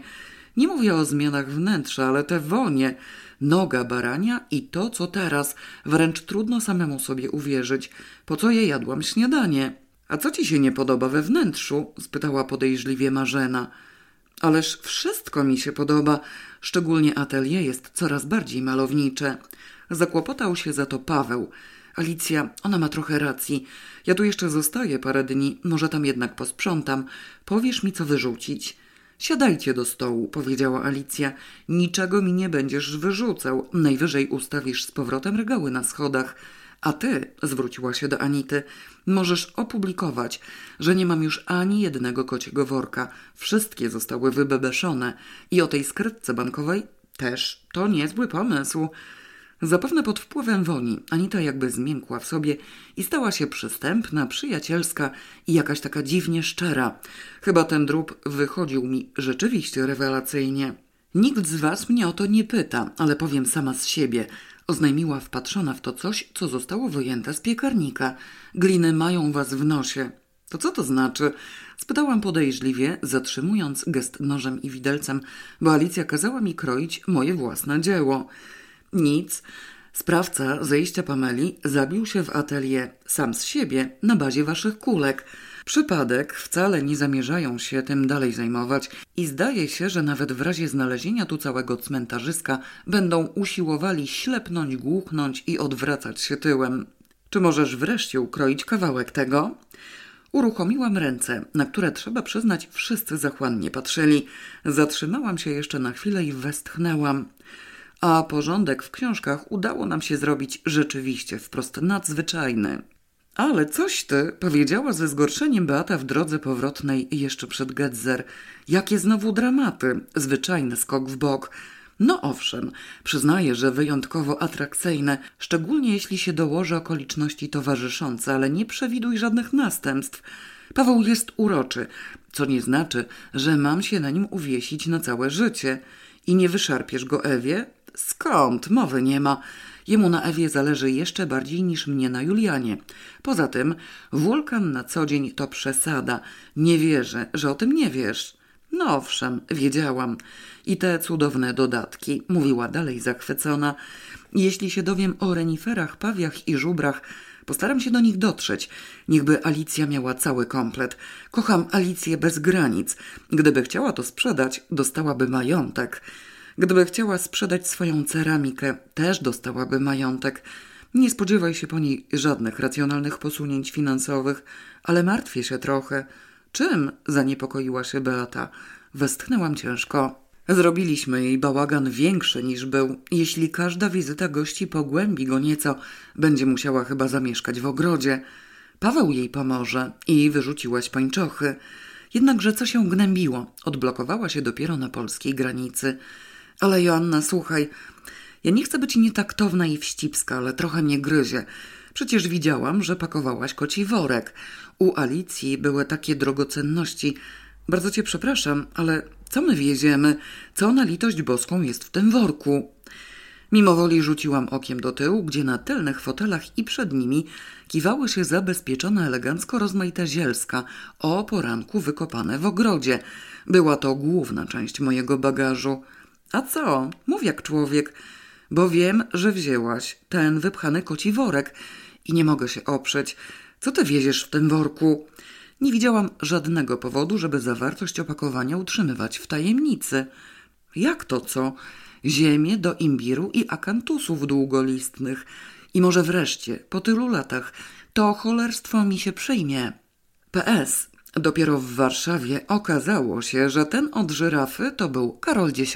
Nie mówię o zmianach wnętrza, ale te wonie, noga barania i to, co teraz, wręcz trudno samemu sobie uwierzyć. Po co je jadłam śniadanie? A co ci się nie podoba we wnętrzu? spytała podejrzliwie Marzena. Ależ wszystko mi się podoba, szczególnie atelier jest coraz bardziej malownicze. Zakłopotał się za to Paweł. Alicja, ona ma trochę racji. Ja tu jeszcze zostaję parę dni, może tam jednak posprzątam. Powiesz mi, co wyrzucić. Siadajcie do stołu, powiedziała Alicja. Niczego mi nie będziesz wyrzucał. Najwyżej ustawisz z powrotem regały na schodach. A ty, zwróciła się do Anity, możesz opublikować, że nie mam już ani jednego kociego worka. Wszystkie zostały wybebeszone. I o tej skrytce bankowej też to niezły pomysł. Zapewne pod wpływem woni Anita jakby zmiękła w sobie i stała się przystępna, przyjacielska i jakaś taka dziwnie szczera. Chyba ten drób wychodził mi rzeczywiście rewelacyjnie. Nikt z was mnie o to nie pyta, ale powiem sama z siebie, oznajmiła wpatrzona w to coś, co zostało wyjęte z piekarnika. Gliny mają was w nosie. To co to znaczy? Spytałam podejrzliwie, zatrzymując gest nożem i widelcem, bo Alicja kazała mi kroić moje własne dzieło. Nic. Sprawca zejścia Pameli zabił się w atelier sam z siebie na bazie waszych kulek. Przypadek wcale nie zamierzają się tym dalej zajmować i zdaje się, że nawet w razie znalezienia tu całego cmentarzyska będą usiłowali ślepnąć, głuchnąć i odwracać się tyłem. Czy możesz wreszcie ukroić kawałek tego? Uruchomiłam ręce, na które trzeba przyznać wszyscy zachłannie patrzyli. Zatrzymałam się jeszcze na chwilę i westchnęłam. A porządek w książkach udało nam się zrobić rzeczywiście wprost nadzwyczajny. Ale coś ty, powiedziała ze zgorszeniem Beata w drodze powrotnej jeszcze przed Gedzer. Jakie znowu dramaty, zwyczajny skok w bok. No owszem, przyznaję, że wyjątkowo atrakcyjne, szczególnie jeśli się dołoży okoliczności towarzyszące, ale nie przewiduj żadnych następstw. Paweł jest uroczy, co nie znaczy, że mam się na nim uwiesić na całe życie. I nie wyszarpiesz go Ewie? Skąd? Mowy nie ma. Jemu na Ewie zależy jeszcze bardziej niż mnie na Julianie. Poza tym, wulkan na co dzień to przesada. Nie wierzę, że o tym nie wiesz. No owszem, wiedziałam. I te cudowne dodatki, mówiła dalej zachwycona. Jeśli się dowiem o reniferach, pawiach i żubrach, postaram się do nich dotrzeć. Niechby Alicja miała cały komplet. Kocham Alicję bez granic. Gdyby chciała to sprzedać, dostałaby majątek. Gdyby chciała sprzedać swoją ceramikę, też dostałaby majątek. Nie spodziewaj się po niej żadnych racjonalnych posunięć finansowych, ale martwię się trochę. Czym? zaniepokoiła się Beata. Westchnęłam ciężko. Zrobiliśmy jej bałagan większy niż był. Jeśli każda wizyta gości pogłębi go nieco, będzie musiała chyba zamieszkać w ogrodzie. Paweł jej pomoże i wyrzuciłaś pańczochy. Jednakże co się gnębiło? Odblokowała się dopiero na polskiej granicy. Ale Joanna, słuchaj, ja nie chcę być nietaktowna i wścibska, ale trochę mnie gryzie. Przecież widziałam, że pakowałaś koci worek. U Alicji były takie drogocenności. Bardzo cię przepraszam, ale co my wieziemy? Co na litość boską jest w tym worku? Mimo woli rzuciłam okiem do tyłu, gdzie na tylnych fotelach i przed nimi kiwały się zabezpieczone elegancko rozmaite zielska, o poranku wykopane w ogrodzie. Była to główna część mojego bagażu. A co? Mów jak człowiek, bo wiem, że wzięłaś ten wypchany koci worek i nie mogę się oprzeć. Co ty wieziesz w tym worku? Nie widziałam żadnego powodu, żeby zawartość opakowania utrzymywać w tajemnicy. Jak to co? Ziemię do imbiru i akantusów długolistnych. I może wreszcie, po tylu latach, to cholerstwo mi się przyjmie. PS. Dopiero w Warszawie okazało się, że ten od żyrafy to był Karol X.